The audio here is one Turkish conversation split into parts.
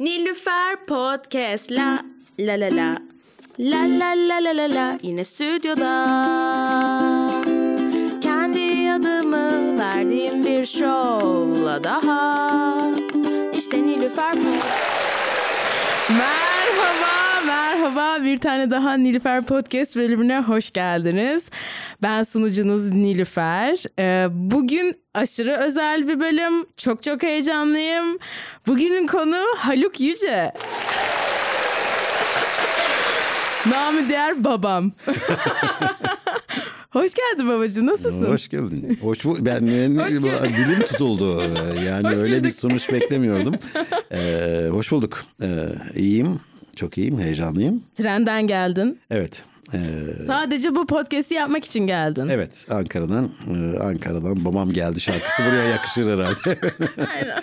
Nilüfer Podcast. La la la la. La la la la la la. Yine stüdyoda. Kendi adımı verdiğim bir şovla daha. İşte Nilüfer Merhaba, merhaba. Bir tane daha Nilüfer Podcast bölümüne hoş geldiniz. Ben sunucunuz Nilüfer. Ee, bugün aşırı özel bir bölüm. Çok çok heyecanlıyım. Bugünün konu Haluk Yüce. Namı diğer babam. Hoş geldin babacığım. Nasılsın? Hoş geldin. Hoş bu ben Hoş dilim tutuldu. Yani Hoş öyle bir sonuç beklemiyordum. Ee, hoş bulduk. Ee, iyiyim. Çok iyiyim. Heyecanlıyım. Trenden geldin. Evet. Ee, Sadece bu podcast'i yapmak için geldin. evet Ankara'dan e, Ankara'dan babam geldi şarkısı buraya yakışır herhalde. Aynen.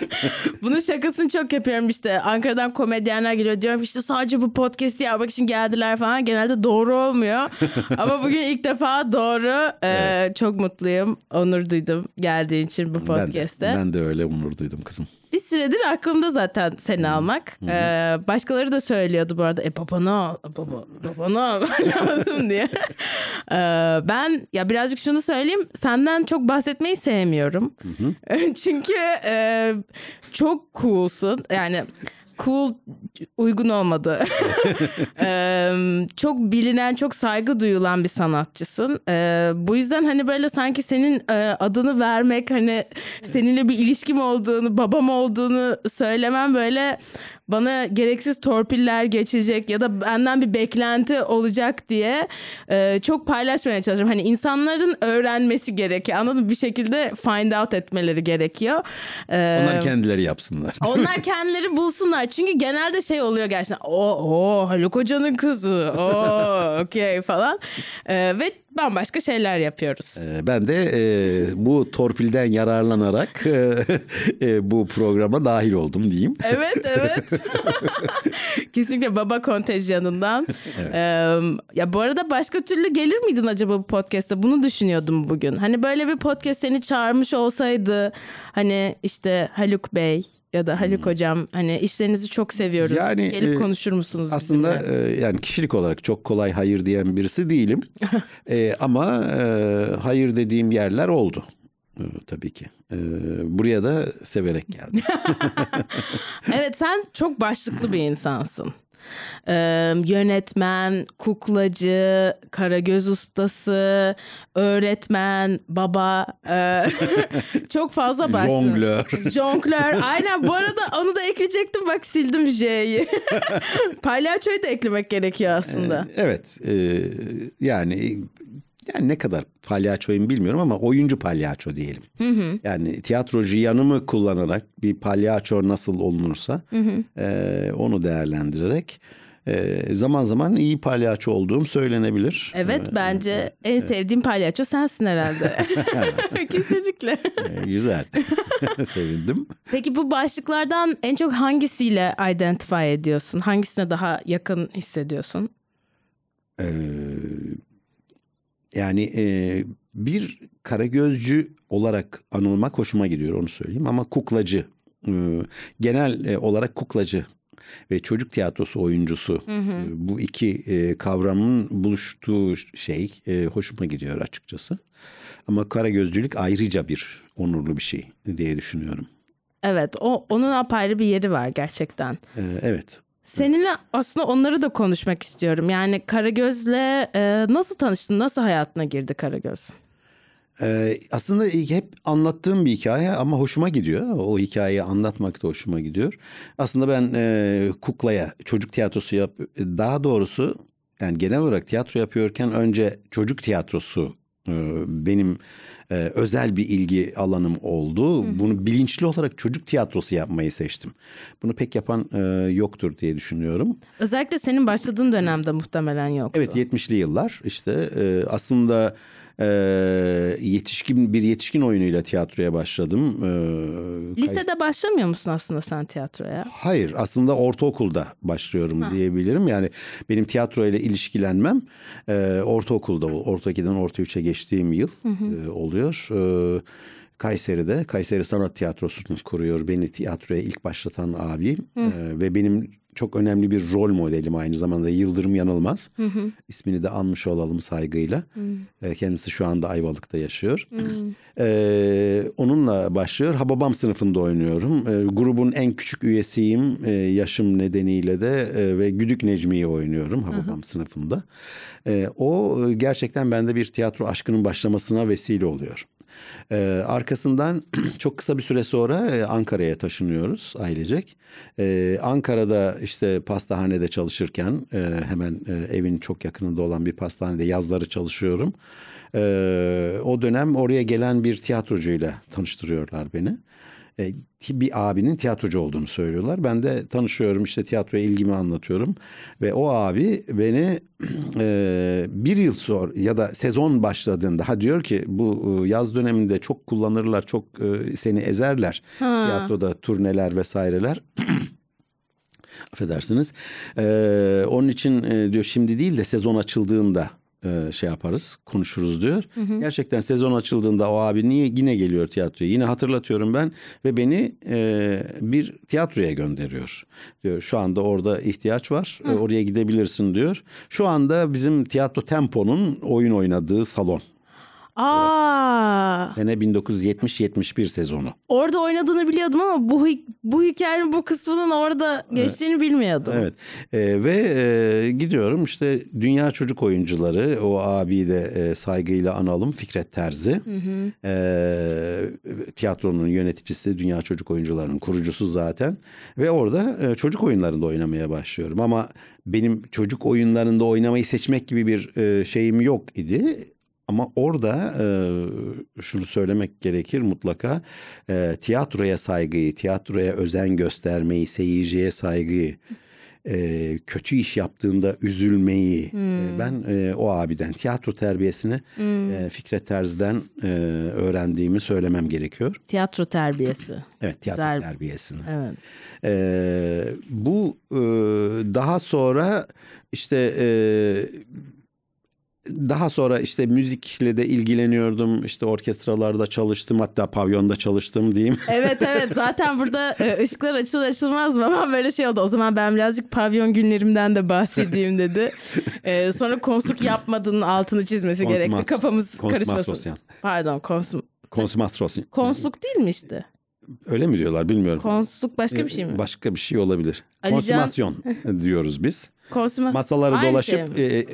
Bunun şakasını çok yapıyorum işte. Ankara'dan komedyenler geliyor. Diyorum işte sadece bu podcast'i yapmak için geldiler falan. Genelde doğru olmuyor. Ama bugün ilk defa doğru. Ee, Çok mutluyum. Onur duydum geldiğin için bu ben, podcast'te. ben de öyle onur duydum kızım. Bir süredir aklımda zaten seni almak. Ee, başkaları da söylüyordu bu arada. E babanı al, baba, babanı al lazım diye. Ee, ben ya birazcık şunu söyleyeyim. Senden çok bahsetmeyi sevmiyorum. Çünkü e, çok coolsun. Yani cool uygun olmadı. Ee, çok bilinen, çok saygı duyulan bir sanatçısın. Ee, bu yüzden hani böyle sanki senin e, adını vermek, hani seninle bir ilişkim olduğunu, babam olduğunu söylemem böyle bana gereksiz torpiller geçecek ya da benden bir beklenti olacak diye e, çok paylaşmaya çalışıyorum. Hani insanların öğrenmesi gerekiyor. Anladın mı? Bir şekilde find out etmeleri gerekiyor. Ee, Onlar kendileri yapsınlar. onlar kendileri bulsunlar. Çünkü genelde şey oluyor gerçekten. O, o Haluk Hoca'nın kızı. O, okey falan. Ee, ve bambaşka şeyler yapıyoruz. Ee, Ben de e, bu torpilden yararlanarak e, e, bu programa dahil oldum diyeyim. Evet evet. Kesinlikle baba kontenjanından. Ee, ya bu arada başka türlü gelir miydin acaba bu podcast'te? Bunu düşünüyordum bugün. Hani böyle bir podcast seni çağırmış olsaydı hani işte Haluk Bey ya da Haluk hocam hani işlerinizi çok seviyoruz. Yani, Gelip e, konuşur musunuz Aslında bizimle? e, yani kişilik olarak çok kolay hayır diyen birisi değilim. E, ama e, hayır dediğim yerler oldu. E, tabii ki. E, buraya da severek geldim. Evet sen çok başlıklı bir insansın. Ee, yönetmen, kuklacı, karagöz ustası, öğretmen, baba, e, çok fazla başlık. Jonglör. Jonglör. Aynen bu arada onu da ekleyecektim bak sildim J'yi. Palyaçoyu da eklemek gerekiyor aslında. evet. e, yani yani ne kadar palyaçoyum bilmiyorum ama oyuncu palyaço diyelim. Yani tiyatrocu yanımı kullanarak bir palyaço nasıl olunursa e, onu değerlendirerek e, zaman zaman iyi palyaço olduğum söylenebilir. Evet bence en sevdiğim palyaço sensin herhalde. Kesinlikle. E, güzel. Sevindim. Peki bu başlıklardan en çok hangisiyle identify ediyorsun? Hangisine daha yakın hissediyorsun? Ee, yani e, bir karagözcü olarak anılmak hoşuma gidiyor onu söyleyeyim ama kuklacı e, genel e, olarak kuklacı ve çocuk tiyatrosu oyuncusu e, bu iki e, kavramın buluştuğu şey e, hoşuma gidiyor açıkçası. Ama karagözcülük ayrıca bir onurlu bir şey diye düşünüyorum. Evet o onun apayrı bir yeri var gerçekten. E, evet. Seninle aslında onları da konuşmak istiyorum. Yani Karagöz'le e, nasıl tanıştın? Nasıl hayatına girdi Karagöz? Ee, aslında hep anlattığım bir hikaye ama hoşuma gidiyor. O hikayeyi anlatmak da hoşuma gidiyor. Aslında ben e, kuklaya çocuk tiyatrosu yap daha doğrusu yani genel olarak tiyatro yapıyorken önce çocuk tiyatrosu benim e, özel bir ilgi alanım oldu. Bunu bilinçli olarak çocuk tiyatrosu yapmayı seçtim. Bunu pek yapan e, yoktur diye düşünüyorum. Özellikle senin başladığın dönemde muhtemelen yoktu. Evet 70'li yıllar işte e, aslında e, yetişkin bir yetişkin oyunuyla tiyatroya başladım. E, kay- Lisede başlamıyor musun aslında sen tiyatroya? Hayır aslında ortaokulda başlıyorum diyebilirim. Yani benim tiyatro ile ilişkilenmem e, ortaokulda, orta 2'den orta 3'e geçtiğim yıl e, oluyor. E, Kayseri'de Kayseri Sanat Tiyatrosu'nu kuruyor. Beni tiyatroya ilk başlatan abi e, ve benim çok önemli bir rol modelim aynı zamanda Yıldırım Yanılmaz. İsmini de anmış olalım saygıyla. E, kendisi şu anda Ayvalık'ta yaşıyor. E, onunla başlıyor. Hababam sınıfında oynuyorum. E, grubun en küçük üyesiyim e, yaşım nedeniyle de e, ve Güdük Necmi'yi oynuyorum Hababam sınıfında. E, o gerçekten bende bir tiyatro aşkının başlamasına vesile oluyor. Ee, arkasından çok kısa bir süre sonra e, Ankara'ya taşınıyoruz ailecek. Ee, Ankara'da işte pastahanede çalışırken e, hemen e, evin çok yakınında olan bir pastanede yazları çalışıyorum. Ee, o dönem oraya gelen bir tiyatrocuyla tanıştırıyorlar beni. E, bir abinin tiyatrocu olduğunu söylüyorlar. Ben de tanışıyorum işte tiyatroya ilgimi anlatıyorum. Ve o abi beni e, bir yıl sonra ya da sezon başladığında ha diyor ki bu e, yaz döneminde çok kullanırlar çok e, seni ezerler. Ha. Tiyatroda turneler vesaireler. Affedersiniz. Ee, onun için e, diyor şimdi değil de sezon açıldığında e, şey yaparız, konuşuruz diyor. Gerçekten sezon açıldığında o abi niye yine geliyor tiyatroya? Yine hatırlatıyorum ben ve beni e, bir tiyatroya gönderiyor. Diyor şu anda orada ihtiyaç var. e, oraya gidebilirsin diyor. Şu anda bizim tiyatro Tempo'nun oyun oynadığı salon. Aa, Sene 1970-71 sezonu. orada oynadığını biliyordum ama bu bu hikayenin bu kısmının orada geçtiğini bilmiyordum. Evet Ee, ve e, gidiyorum işte dünya çocuk oyuncuları o abiyi de e, saygıyla analım Fikret Terzi. Ee, tiyatronun yöneticisi dünya çocuk oyuncularının kurucusu zaten ve orada e, çocuk oyunlarında oynamaya başlıyorum ama benim çocuk oyunlarında oynamayı seçmek gibi bir e, şeyim yok idi. Ama orada e, şunu söylemek gerekir mutlaka e, tiyatroya saygıyı, tiyatroya özen göstermeyi, seyirciye saygıyı, e, kötü iş yaptığında üzülmeyi e, ben e, o abiden tiyatro terbiyesini e, Fikret Terzi'den e, öğrendiğimi söylemem gerekiyor. Tiyatro terbiyesi. Evet tiyatro Güzel. terbiyesini. Evet. Ee, bu e, daha sonra işte e, daha sonra işte müzikle de ilgileniyordum. İşte orkestralarda çalıştım hatta pavyonda çalıştım diyeyim. Evet evet zaten burada e, ışıklar açılır açılmaz babam böyle şey oldu. O zaman ben birazcık pavyon günlerimden de bahsedeyim dedi. E, sonra konsuk yapmadığının altını çizmesi Konsumat- gerekti. Kafamız karışmasın. Pardon konsum. Konsumasyon. Konsluk değil mi işte? Öyle mi diyorlar bilmiyorum. Konsluk başka bir şey mi? Başka bir şey olabilir. Alican- Konsumasyon diyoruz biz. Konsuma... Masaları Aynı dolaşıp şey e, e,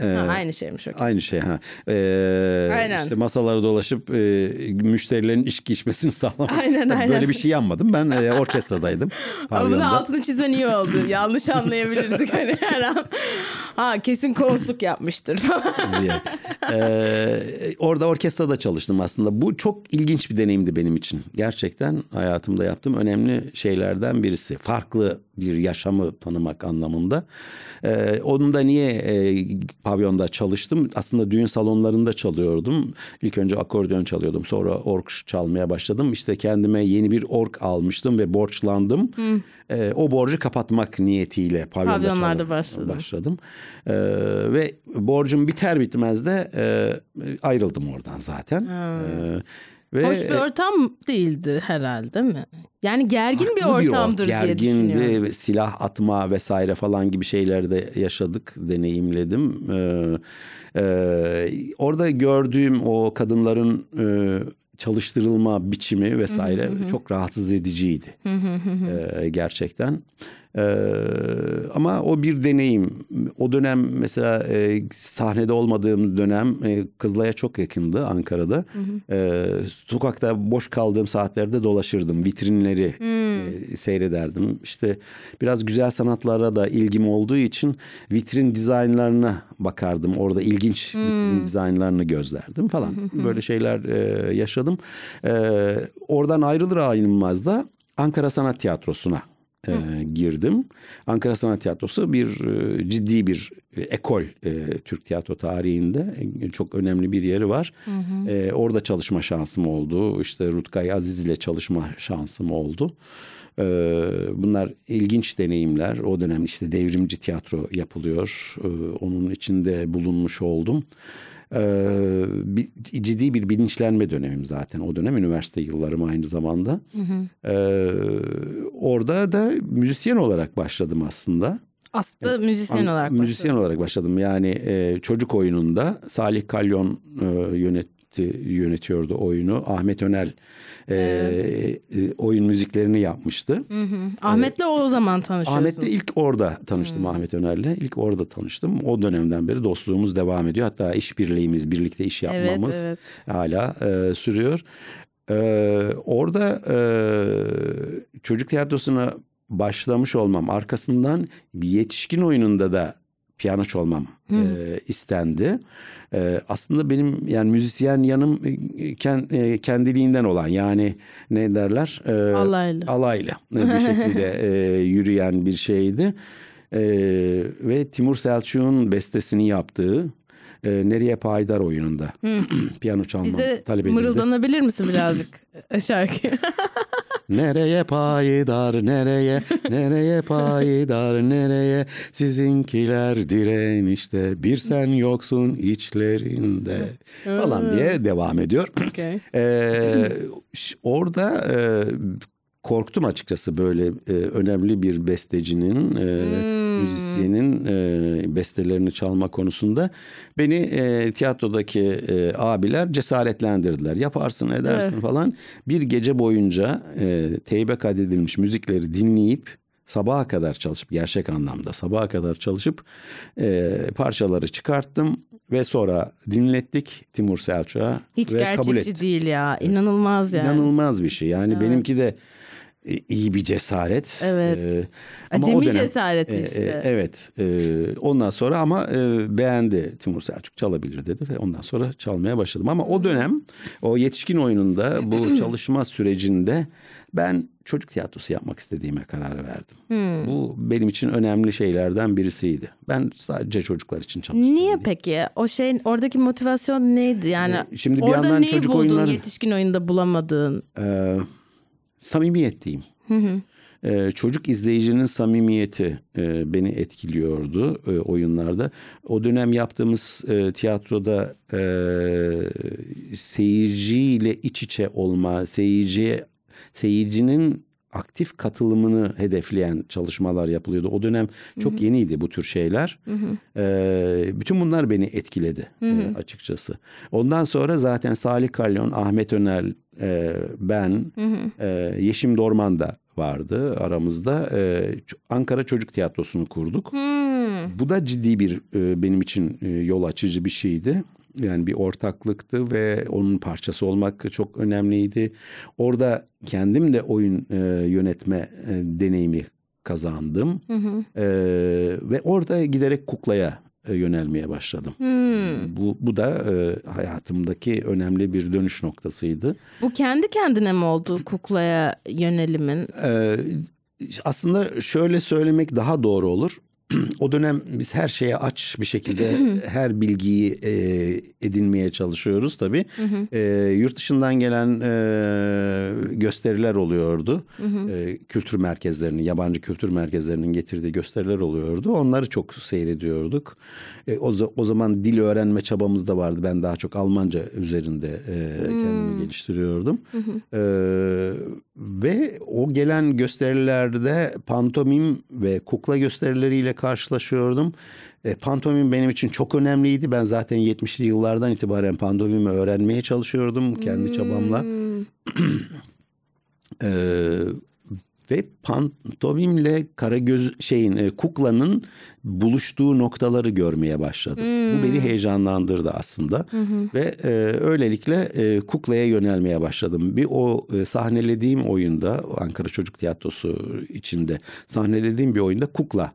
e, Ha, aynı şeymiş okey. Aynı şey ha. Ee, Aynen. işte masaları dolaşıp e, müşterilerin içki içmesini sağlamak. Aynen, aynen. Böyle bir şey yapmadım. Ben e, orkestradaydım. Ama bunun altını çizmen iyi oldu. Yanlış anlayabilirdik hani her an. Ha kesin konsluk yapmıştır falan. diye. Ee, orada orkestrada çalıştım aslında. Bu çok ilginç bir deneyimdi benim için. Gerçekten hayatımda yaptığım önemli şeylerden birisi. Farklı bir yaşamı tanımak anlamında. Ee, onun da niye e, pavyonda çalıştım? Aslında düğün salonlarında çalıyordum. İlk önce akordeon çalıyordum. Sonra ork çalmaya başladım. İşte kendime yeni bir ork almıştım ve borçlandım. Ee, o borcu kapatmak niyetiyle pavyonda Pavyonlarda başladın. başladım. Ee, ve borcum biter bitmez de e, ayrıldım oradan zaten. Ee, ve Hoş bir ortam değildi herhalde değil mi? Yani gergin bir ortamdır or- diye düşünüyorum. Gergindi, silah atma vesaire falan gibi şeyler de yaşadık, deneyimledim. Ee, e, orada gördüğüm o kadınların e, çalıştırılma biçimi vesaire çok rahatsız ediciydi. Ee, gerçekten. Ee, ama o bir deneyim. O dönem mesela e, sahnede olmadığım dönem e, Kızılay'a çok yakındı Ankara'da. Ee, sokakta boş kaldığım saatlerde dolaşırdım. Vitrinleri e, seyrederdim. İşte biraz güzel sanatlara da ilgim olduğu için vitrin dizaynlarına bakardım. Orada ilginç vitrin dizaynlarını gözlerdim falan. Böyle şeyler e, yaşadım. E, oradan ayrılır ayrılmaz da Ankara Sanat Tiyatrosu'na e, girdim. Ankara Sanat Tiyatrosu bir e, ciddi bir ekol e, Türk tiyatro tarihinde E, çok önemli bir yeri var. E, orada çalışma şansım oldu. İşte Rutkay Aziz ile çalışma şansım oldu. E, bunlar ilginç deneyimler. O dönem işte devrimci tiyatro yapılıyor. E, onun içinde bulunmuş oldum. Ee, bir, ciddi bir bilinçlenme dönemim zaten. O dönem üniversite yıllarım aynı zamanda. Ee, orada da müzisyen olarak başladım aslında. Aslında müzisyen An- olarak müzisyen başladın. olarak başladım. Yani e, çocuk oyununda Salih Kalyon e, yönetti yönetiyordu oyunu. Ahmet Önel e, e, oyun müziklerini yapmıştı. Hı hı. Ahmet'le o zaman tanışıyorsun. Ahmet'le ilk orada tanıştım Ahmet Öner'le. İlk orada tanıştım. O dönemden beri dostluğumuz devam ediyor. Hatta işbirliğimiz, birlikte iş yapmamız Evet, evet. hala e, sürüyor. E, orada e, çocuk tiyatrosuna başlamış olmam arkasından bir yetişkin oyununda da piyano çalmam e, istendi. E, aslında benim yani müzisyen yanım e, ken- e, kendiliğinden olan yani ne derler? E, Alaylı. Alaylı bir şekilde e, yürüyen bir şeydi. E, ve Timur Selçuk'un bestesini yaptığı e, Nereye Payidar oyununda piyano çalmam Bize talep edildi. mırıldanabilir misin birazcık şarkıyı? Nereye payidar nereye? Nereye payidar nereye? Sizinkiler direnişte bir sen yoksun içlerinde. Falan diye devam ediyor. Okey. Ee, orada e, korktum açıkçası böyle e, önemli bir bestecinin, e, müzisyenin e, bestelerini çalma konusunda. Beni e, tiyatrodaki e, abiler cesaretlendirdiler. Yaparsın edersin Evet. falan. Bir gece boyunca e, teybe kaydedilmiş müzikleri dinleyip sabaha kadar çalışıp gerçek anlamda sabaha kadar çalışıp e, parçaları çıkarttım ve sonra dinlettik Timur Selçuk'a Hiç ve kabul etti. gerçekçi değil ya. İnanılmaz yani. İnanılmaz bir şey. Yani benimki de iyi bir cesaret. Evet. Ee, ama Acemi o dönem- cesareti e, işte. e, evet. E, ondan sonra ama e, beğendi Timur Selçuk çalabilir dedi ve ondan sonra çalmaya başladım. Ama o dönem o yetişkin oyununda bu çalışma sürecinde ben çocuk tiyatrosu yapmak istediğime karar verdim. Hmm. Bu benim için önemli şeylerden birisiydi. Ben sadece çocuklar için çalıştım. Niye peki? O şeyin oradaki motivasyon neydi? Yani Şimdi bir orada yandan neyi çocuk buldun oyunları- yetişkin oyunda bulamadığın? Ee, samimiyet diyeyim. Ee, çocuk izleyicinin samimiyeti e, beni etkiliyordu e, oyunlarda. O dönem yaptığımız e, tiyatroda e, seyirciyle iç içe olma, seyirciye seyircinin aktif katılımını hedefleyen çalışmalar yapılıyordu. O dönem çok yeniydi bu tür şeyler. Ee, bütün bunlar beni etkiledi e, açıkçası. Ondan sonra zaten Salih Kalyon, Ahmet Önel, e, ben, e, Yeşim Dorman da vardı aramızda. E, Ankara Çocuk Tiyatrosu'nu kurduk. Hmm. Bu da ciddi bir e, benim için e, yol açıcı bir şeydi. Yani bir ortaklıktı ve onun parçası olmak çok önemliydi. Orada kendim de oyun e, yönetme e, deneyimi kazandım. E, ve orada giderek kuklaya e, yönelmeye başladım. Hmm. Bu, bu da e, hayatımdaki önemli bir dönüş noktasıydı. Bu kendi kendine mi oldu kuklaya yönelimin? Ee, aslında şöyle söylemek daha doğru olur. o dönem biz her şeye aç bir şekilde her bilgiyi e, edinmeye çalışıyoruz tabii. E, yurt dışından gelen e, gösteriler oluyordu. E, kültür merkezlerinin, yabancı kültür merkezlerinin getirdiği gösteriler oluyordu. Onları çok seyrediyorduk. E, o, o zaman dil öğrenme çabamız da vardı. Ben daha çok Almanca üzerinde e, kendimi geliştiriyordum. E, ve o gelen gösterilerde pantomim ve kukla gösterileriyle karşılaşıyordum. E, pantomim benim için çok önemliydi. Ben zaten 70'li yıllardan itibaren pantomimi öğrenmeye çalışıyordum kendi çabamla. E, ve pantomimle Karagöz şeyin e, kuklanın buluştuğu noktaları görmeye başladım. Bu beni heyecanlandırdı aslında ve e, öylelikle e, kuklaya yönelmeye başladım. Bir o e, sahnelediğim oyunda Ankara Çocuk Tiyatrosu içinde sahnelediğim bir oyunda kukla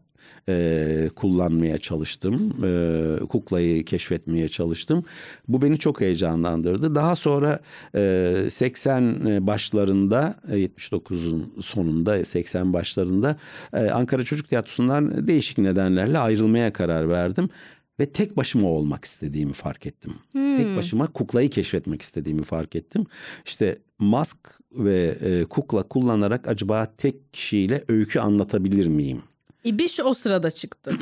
e, kullanmaya çalıştım. E, kuklayı keşfetmeye çalıştım. Bu beni çok heyecanlandırdı. Daha sonra e, 80 başlarında, e, 79'un sonunda, 80 başlarında e, Ankara Çocuk Tiyatrosu'ndan değişik nedenlerle ayrılmaya karar verdim. Ve tek başıma olmak istediğimi fark ettim. Tek başıma kuklayı keşfetmek istediğimi fark ettim. İşte mask ve e, kukla kullanarak acaba tek kişiyle öykü anlatabilir miyim? İbiş o sırada çıktı.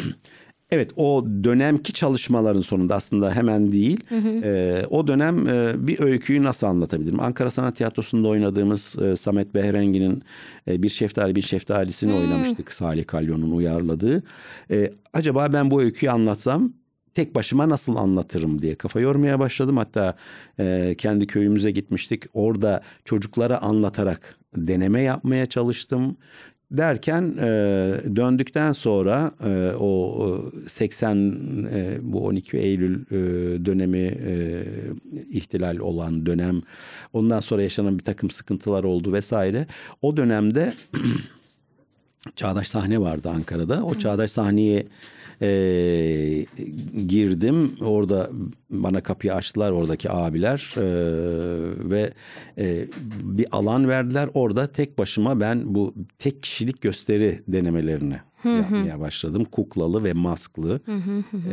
Evet o dönemki çalışmaların sonunda aslında hemen değil. E, o dönem e, bir öyküyü nasıl anlatabilirim? Ankara Sanat Tiyatrosu'nda oynadığımız e, Samet Behrengi'nin e, Bir Şeftali Bir Şeftalisini oynamıştık. Salih Kalyon'un uyarladığı. E, acaba ben bu öyküyü anlatsam tek başıma nasıl anlatırım diye kafa yormaya başladım. Hatta e, kendi köyümüze gitmiştik. Orada çocuklara anlatarak deneme yapmaya çalıştım. Derken e, döndükten sonra e, o e, 80 e, bu 12 Eylül e, dönemi e, ihtilal olan dönem ondan sonra yaşanan bir takım sıkıntılar oldu vesaire. O dönemde Çağdaş sahne vardı Ankara'da. O Çağdaş sahneye e, girdim. Orada bana kapıyı açtılar oradaki abiler e, ve e, bir alan verdiler. Orada tek başıma ben bu tek kişilik gösteri denemelerini yapmaya başladım. Kuklalı ve masklı.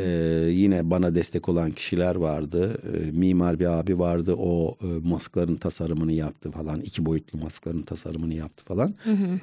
E, yine bana destek olan kişiler vardı. E, mimar bir abi vardı. O e, maskların tasarımını yaptı falan. İki boyutlu maskların tasarımını yaptı falan.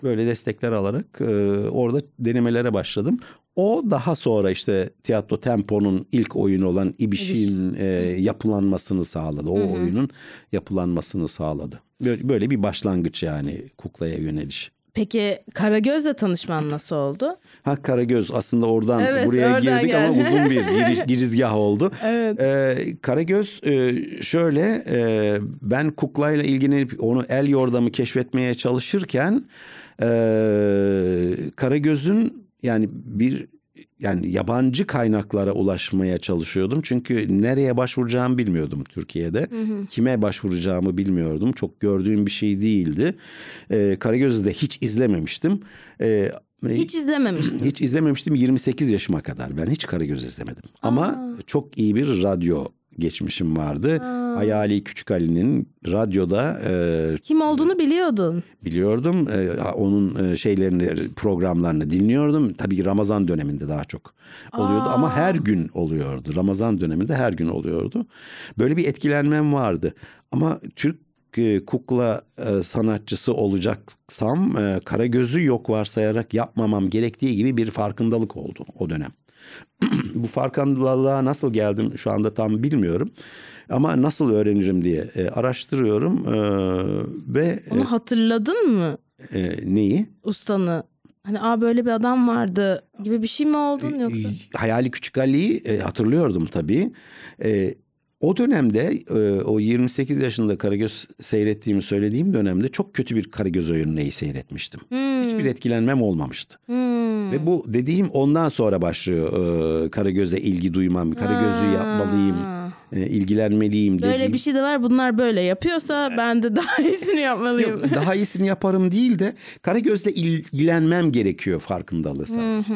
Böyle destekler alarak e, orada denemelere başladım. O daha sonra işte tiyatro temponun ilk oyunu olan İbiş'in e, yapılanmasını sağladı. O oyunun yapılanmasını sağladı. Böyle, böyle bir başlangıç yani kuklaya yöneliş. Peki Karagöz'le tanışman nasıl oldu? Ha Karagöz aslında oradan Evet, buraya oradan girdik ama geldi. uzun bir giriş, girizgah oldu. Evet. Ee, Karagöz e, şöyle e, ben kuklayla ilgilenip onu el yordamı keşfetmeye çalışırken e, Karagöz'ün yani bir yani yabancı kaynaklara ulaşmaya çalışıyordum. Çünkü nereye başvuracağımı bilmiyordum Türkiye'de. Kime başvuracağımı bilmiyordum. Çok gördüğüm bir şey değildi. Ee, Karagöz'ü de hiç izlememiştim. Ee, Hiç izlememiştim. hiç izlememiştim 28 yaşıma kadar. Ben hiç Karagöz izlemedim. Ama çok iyi bir radyo geçmişim vardı. Hayali Küçük Ali'nin radyoda e, Kim olduğunu biliyordun. biliyordum. E, onun e, şeylerini, programlarını dinliyordum. Tabii Ramazan döneminde daha çok oluyordu ama her gün oluyordu. Ramazan döneminde her gün oluyordu. Böyle bir etkilenmem vardı. Ama Türk e, kukla e, sanatçısı olacaksam Karagöz'ü yok varsayarak yapmamam gerektiği gibi bir farkındalık oldu o dönem. Bu farkındalığa nasıl geldim şu anda tam bilmiyorum. Ama nasıl öğrenirim diye e, araştırıyorum e, ve Onu hatırladın mı e, neyi? ustanı? Hani aa böyle bir adam vardı gibi bir şey mi oldun yoksa? E, Hayali Küçük Ali'yi e, hatırlıyordum tabii. E, o dönemde e, o 28 yaşında Karagöz seyrettiğimi söylediğim dönemde çok kötü bir Karagöz örneği seyretmiştim. Hiçbir etkilenmem olmamıştı. Hmm. Ve bu dediğim ondan sonra başlıyor e, Karagöz'e ilgi duymam. Karagöz'ü yapmalıyım, e, ilgilenmeliyim Böyle dediğim. bir şey de var. Bunlar böyle yapıyorsa ben de daha iyisini yapmalıyım. Yok, daha iyisini yaparım değil de Karagöz'le ilgilenmem gerekiyor farkındalığı sadece.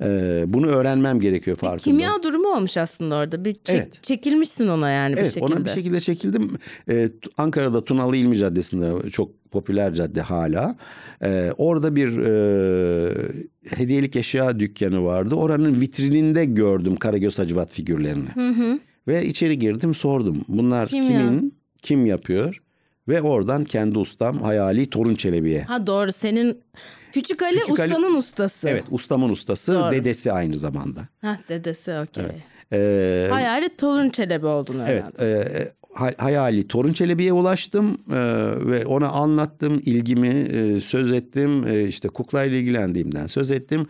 E, bunu öğrenmem gerekiyor farkındalığı. Kimya durumu olmuş aslında orada. Bir çek- Evet. çekilmişsin ona yani bir Evet şekilde. ona bir şekilde çekildim. T- Ankara'da Tunalı İlmi Caddesi'nde çok popüler cadde hala. Ee, orada bir e, hediyelik eşya dükkanı vardı. Oranın vitrininde gördüm Karagöz Hacivat figürlerini. Ve içeri girdim sordum. Bunlar Kim ya? kimin? Kim yapıyor? Ve oradan kendi ustam Hayali Torun Çelebi'ye. Ha doğru senin Küçük Ali Küçük Ali- ustanın ustası. Evet ustamın ustası Doğru. dedesi aynı zamanda. Ha dedesi okey. Ee, Hayalet Torun Çelebi olduğunu Evet, öğrendim. e, hayali Torun Çelebi'ye ulaştım e, ve ona anlattım ilgimi e, söz ettim e, işte kuklayla ilgilendiğimden söz ettim.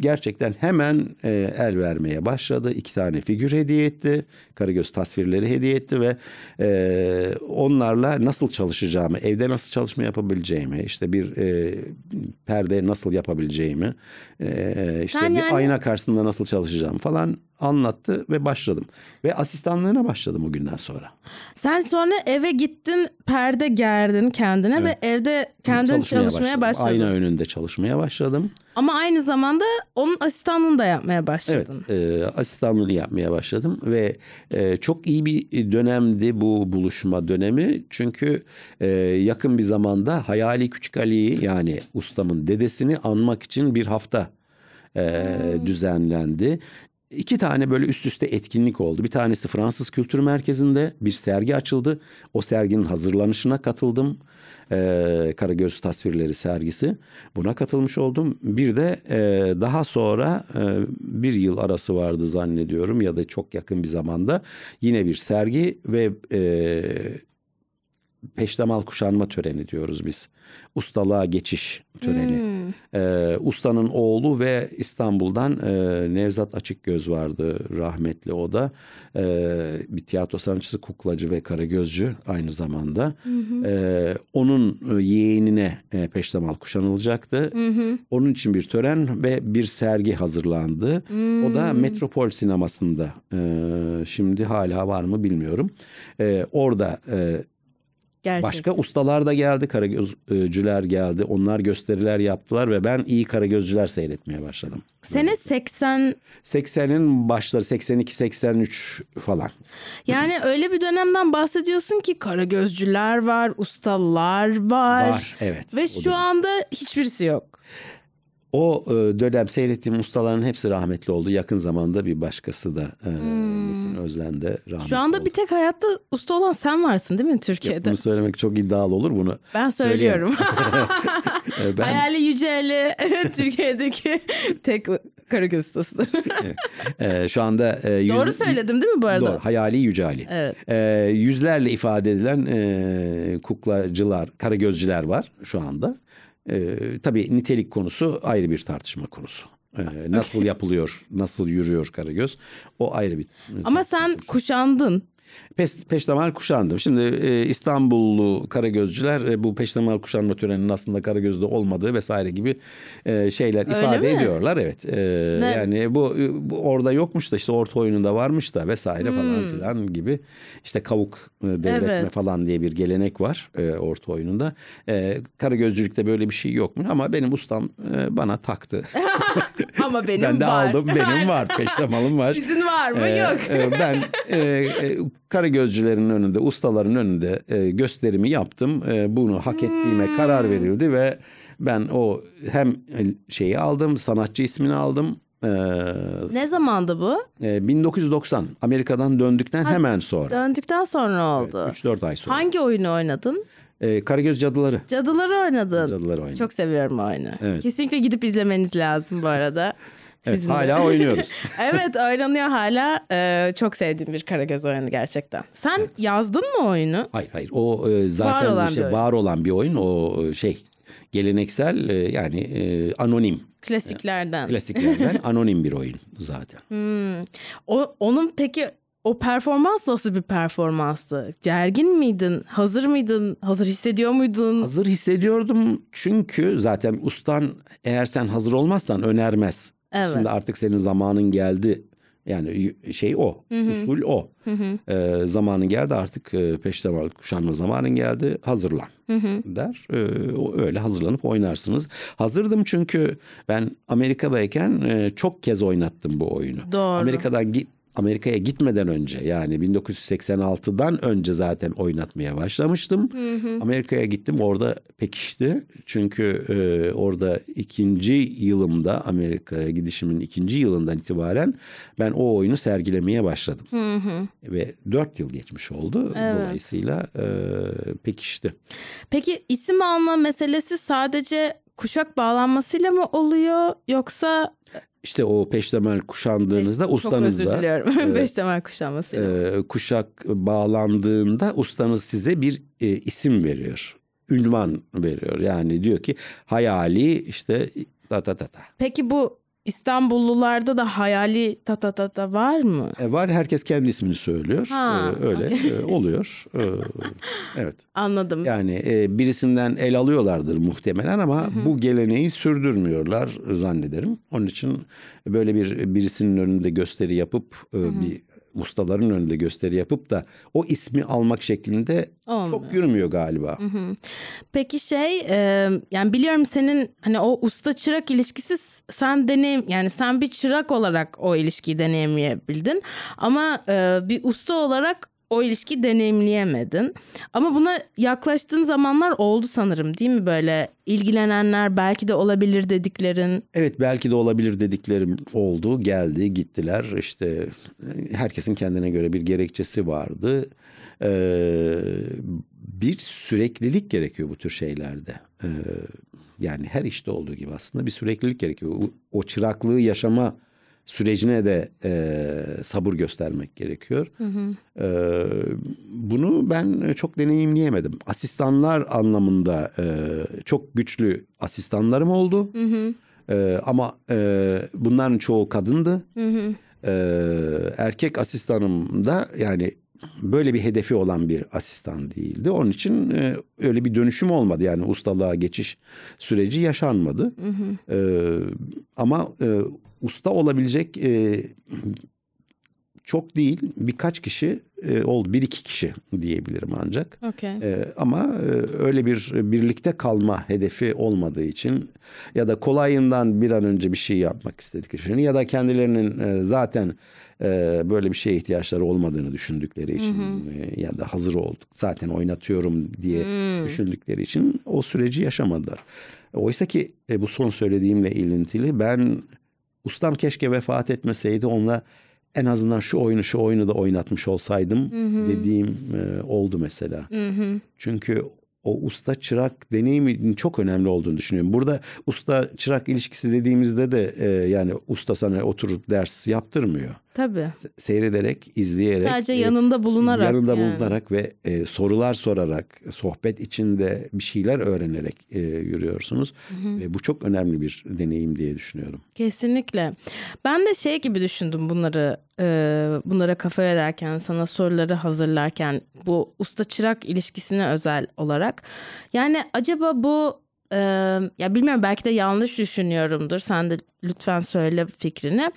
Gerçekten hemen e, el vermeye başladı. İki tane figür hediye etti. Karagöz tasvirleri hediye etti ve e, onlarla nasıl çalışacağımı, evde nasıl çalışma yapabileceğimi, işte bir e, perde nasıl yapabileceğimi, e, işte Sen bir yani- ayna karşısında nasıl çalışacağımı falan anlattı ve başladım. Ve asistanlığına başladım o günden sonra. Sen sonra eve gittin perde gerdin kendine ve evde kendin çalışmaya, başladın. Ayna önünde çalışmaya başladım. Ama aynı zamanda onun asistanlığını da yapmaya Evet, başladın. e, asistanlığını yapmaya başladım ve e, çok iyi bir dönemdi bu buluşma dönemi. Çünkü e, yakın bir zamanda Hayali Küçük Ali'yi yani ustamın dedesini anmak için bir hafta e, düzenlendi. İki tane böyle üst üste etkinlik oldu. Bir tanesi Fransız Kültür Merkezi'nde bir sergi açıldı. O serginin hazırlanışına katıldım. Ee, Karagöz Tasvirleri sergisi. Buna katılmış oldum. Bir de e, daha sonra e, bir yıl arası vardı zannediyorum ya da çok yakın bir zamanda yine bir sergi ve e, peştemal kuşanma töreni diyoruz biz. Ustalığa geçiş töreni. Hmm. Ee, ustanın oğlu ve İstanbul'dan e, Nevzat Açıkgöz vardı rahmetli o da. Ee, bir tiyatro sanatçısı, kuklacı ve karagözcü aynı zamanda. Ee, onun e, yeğenine e, peştemal kuşanılacaktı. Onun için bir tören ve bir sergi hazırlandı. O da Metropol Sineması'nda. Ee, şimdi hala var mı bilmiyorum. Ee, orada e, Gerçek. Başka ustalar da geldi, karagözcüler geldi. Onlar gösteriler yaptılar ve ben iyi karagözcüler seyretmeye başladım. Sene 80 80'in başları 82-83 falan. yani öyle bir dönemden bahsediyorsun ki karagözcüler var, ustalar var. Var evet. Ve şu dönem. anda hiçbirisi yok. O e, dönem seyrettiğim ustaların hepsi rahmetli oldu. Yakın zamanda bir başkası da e, Metin Özlen de rahmetli Hmm. Şu anda oldu. bir tek hayatta usta olan sen varsın değil mi Türkiye'de? Bunu söylemek çok iddialı olur bunu. Ben söylüyorum. E, ben Hayali Yüceli Türkiye'deki tek karagöz ustasıdır. e, şu anda e, yüz- Doğru söyledim değil mi bu arada? Doğru. Hayali Yücali. Evet. Yüzlerle ifade edilen e, kuklacılar, karagözcüler var şu anda. Ee, tabii nitelik konusu ayrı bir tartışma konusu. Ee, nasıl yapılıyor, nasıl yürüyor karagöz o ayrı bir. Ama sen kuşandın. Pes, peştemal kuşandım. Şimdi e, İstanbullu karagözcüler e, bu peştemal kuşanma töreninin aslında karagözde olmadığı vesaire gibi e, şeyler Öyle ifade mi? ediyorlar. Evet. E, Ne? yani bu, bu orada yokmuş da işte orta oyununda varmış da vesaire falan filan gibi. İşte kavuk e, devretme Hmm. Evet. falan diye bir gelenek var e, orta oyununda. E, karagözcülükte böyle bir şey yokmuş ama benim ustam e, bana taktı. Ama benim ben de var. aldım. Benim var. Peştemalım var. Sizin var mı? Ee, Yok. e, ben e, e, karagözcülerin önünde, ustaların önünde e, gösterimi yaptım. E, bunu hak ettiğime Hmm. karar verildi ve ben o hem şeyi aldım, sanatçı ismini aldım. E, Ne zamandı bu? e, 1990 Amerika'dan döndükten hemen sonra. Döndükten sonra oldu. 3-4 ay sonra. Hangi oyunu oynadın? E, Karagöz Cadıları. Cadıları oynadın. Cadıları oynadım. Çok seviyorum oyunu. Evet. Kesinlikle gidip izlemeniz lazım bu arada. Evet, hala oynuyoruz. evet oynanıyor hala. Ee, çok sevdiğim bir Karagöz oyunu gerçekten. Sen yazdın mı oyunu? Hayır hayır o e, zaten Var olan işte bir oyun. var olan bir oyun. O e, şey geleneksel e, yani e, anonim Klasiklerden. klasiklerden anonim bir oyun zaten. O, onun peki o performans nasıl bir performanstı? Gergin miydin? Hazır mıydın? Hazır hissediyor muydun? Hazır hissediyordum çünkü zaten ustan eğer sen hazır olmazsan önermez. Evet. Şimdi artık senin zamanın geldi. Yani şey o, usul o. Ee, zamanın geldi artık e, peştemal kuşanma zamanın geldi, hazırlan der. Ee, o öyle hazırlanıp oynarsınız. Hazırdım çünkü ben Amerika'dayken e, çok kez oynattım bu oyunu. Doğru. Amerika'dan git Amerika'ya gitmeden önce yani 1986'dan önce zaten oynatmaya başlamıştım. Amerika'ya gittim orada pekişti. Çünkü e, orada ikinci yılımda Amerika'ya gidişimin ikinci yılından itibaren ben o oyunu sergilemeye başladım. Ve dört yıl geçmiş oldu. Dolayısıyla e, pekişti. Peki isim alma meselesi sadece kuşak bağlanmasıyla mı oluyor yoksa İşte o peştemal kuşandığınızda çok ustanız özür da diliyorum. Beş temel kuşanmasıyla. e, kuşak bağlandığında ustanız size bir e, isim veriyor. Ünvan veriyor. Yani diyor ki hayali işte ta ta ta ta. Peki bu İstanbullularda da hayali ta ta var mı? E, var herkes kendi ismini söylüyor. Ha, E, öyle e, oluyor. E, evet. Anladım. Yani e, birisinden el alıyorlardır muhtemelen ama bu geleneği sürdürmüyorlar zannederim. Onun için böyle bir birisinin önünde gösteri yapıp e, bir ustaların önünde gösteri yapıp da o ismi almak şeklinde Olmuyor. çok yürümüyor galiba. Peki şey e, yani biliyorum senin hani o usta çırak ilişkisi sen deneyim yani sen bir çırak olarak o ilişkiyi deneyimleyebildin ama e, bir usta olarak o ilişki deneyimleyemedin. Ama buna yaklaştığın zamanlar oldu sanırım değil mi böyle ilgilenenler belki de olabilir dediklerin. Evet belki de olabilir dediklerim oldu. Geldi gittiler işte herkesin kendine göre bir gerekçesi vardı. Ee, bir süreklilik gerekiyor bu tür şeylerde. Ee, yani her işte olduğu gibi aslında bir süreklilik gerekiyor. O çıraklığı yaşama sürecine de e, sabır göstermek gerekiyor. Hı hı. E, bunu ben çok deneyimleyemedim. Asistanlar anlamında e, çok güçlü asistanlarım oldu. Hı hı. E, ama e, bunların çoğu kadındı. Hı hı. E, erkek asistanım da yani böyle bir hedefi olan bir asistan değildi. Onun için e, öyle bir dönüşüm olmadı. Yani ustalığa geçiş süreci yaşanmadı. Hı hı. E, ama e, usta olabilecek e, çok değil birkaç kişi e, oldu. Bir iki kişi diyebilirim ancak. Okay. E, ama e, öyle bir birlikte kalma hedefi olmadığı için ya da kolayından bir an önce bir şey yapmak istedikleri için ya da kendilerinin e, zaten e, böyle bir şeye ihtiyaçları olmadığını düşündükleri için hı hı. E, ya da hazır olduk zaten oynatıyorum diye hı. düşündükleri için o süreci yaşamadılar. Oysa ki e, bu son söylediğimle ilintili ben ustam keşke vefat etmeseydi onunla en azından şu oyunu şu oyunu da oynatmış olsaydım hı hı. dediğim e, oldu mesela. Hı hı. Çünkü o usta çırak deneyiminin çok önemli olduğunu düşünüyorum. Burada usta çırak ilişkisi dediğimizde de e, yani usta sana oturup ders yaptırmıyor. Tabii. Seyrederek, izleyerek. Sadece yanında bulunarak. Yanında yani. bulunarak ve e, sorular sorarak, sohbet içinde bir şeyler öğrenerek e, yürüyorsunuz. Hı hı. Ve bu çok önemli bir deneyim diye düşünüyorum. Kesinlikle. Ben de şey gibi düşündüm bunları, e, bunlara kafa vererken, sana soruları hazırlarken bu usta çırak ilişkisine özel olarak. Yani acaba bu ee, ya bilmiyorum belki de yanlış düşünüyorumdur. Sen de lütfen söyle fikrini.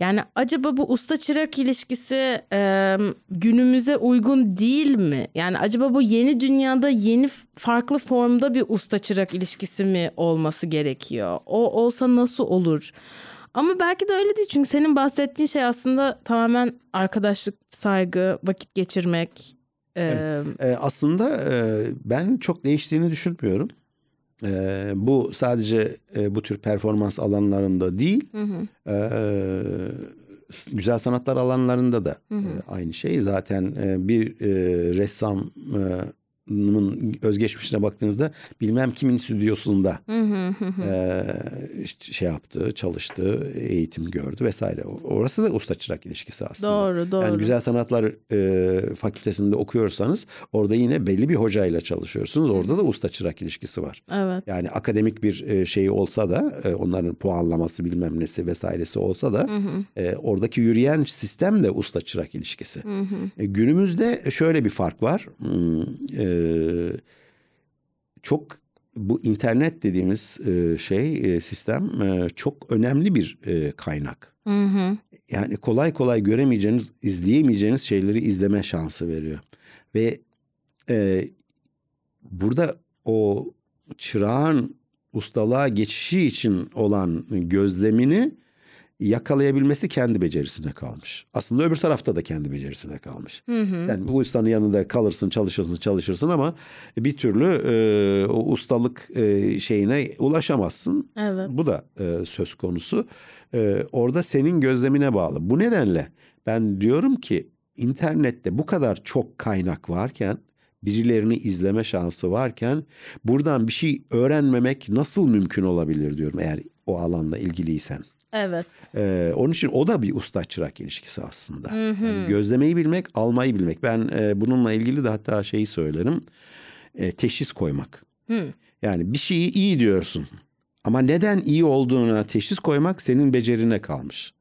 Yani acaba bu usta çırak ilişkisi e, günümüze uygun değil mi? Yani acaba bu yeni dünyada yeni farklı formda bir usta çırak ilişkisi mi olması gerekiyor? O olsa nasıl olur? Ama belki de öyle değil çünkü senin bahsettiğin şey aslında tamamen arkadaşlık, saygı, vakit geçirmek. Evet. Ee, aslında e, ben çok değiştiğini düşünmüyorum. E, bu sadece e, bu tür performans alanlarında değil, hı hı. E, güzel sanatlar alanlarında da hı hı. E, aynı şey. Zaten e, bir e, ressam e, özgeçmişine baktığınızda bilmem kimin stüdyosunda e, şey yaptı, çalıştı, eğitim gördü vesaire. Orası da usta çırak ilişkisi aslında. Doğru, doğru. Yani güzel sanatlar e, fakültesinde okuyorsanız orada yine belli bir hocayla çalışıyorsunuz. Orada da usta çırak ilişkisi var. Evet. Yani akademik bir şey olsa da e, onların puanlaması bilmem nesi vesairesi olsa da e, oradaki yürüyen sistem de usta çırak ilişkisi. E, günümüzde şöyle bir fark var. E, çok bu internet dediğimiz e, şey e, sistem e, çok önemli bir kaynak. Hı hı. Yani kolay kolay göremeyeceğiniz, izleyemeyeceğiniz şeyleri izleme şansı veriyor. Ve e, burada o çırağın ustalığa geçişi için olan gözlemini yakalayabilmesi kendi becerisine kalmış. Aslında öbür tarafta da kendi becerisine kalmış. Hı hı. Sen bu ustanın yanında kalırsın, çalışırsın, çalışırsın ama bir türlü e, o ustalık e, şeyine ulaşamazsın. Evet. Bu da e, söz konusu. E, orada senin gözlemine bağlı. Bu nedenle ben diyorum ki internette bu kadar çok kaynak varken birilerini izleme şansı varken buradan bir şey öğrenmemek nasıl mümkün olabilir diyorum eğer o alanla ilgiliysen. Evet. Ee, onun için o da bir usta çırak ilişkisi aslında. Hı hı. Yani gözlemeyi bilmek, almayı bilmek. Ben e, bununla ilgili de hatta şeyi söylerim. E, teşhis koymak. Hı. Yani bir şeyi iyi diyorsun. Ama neden iyi olduğuna teşhis koymak senin becerine kalmış.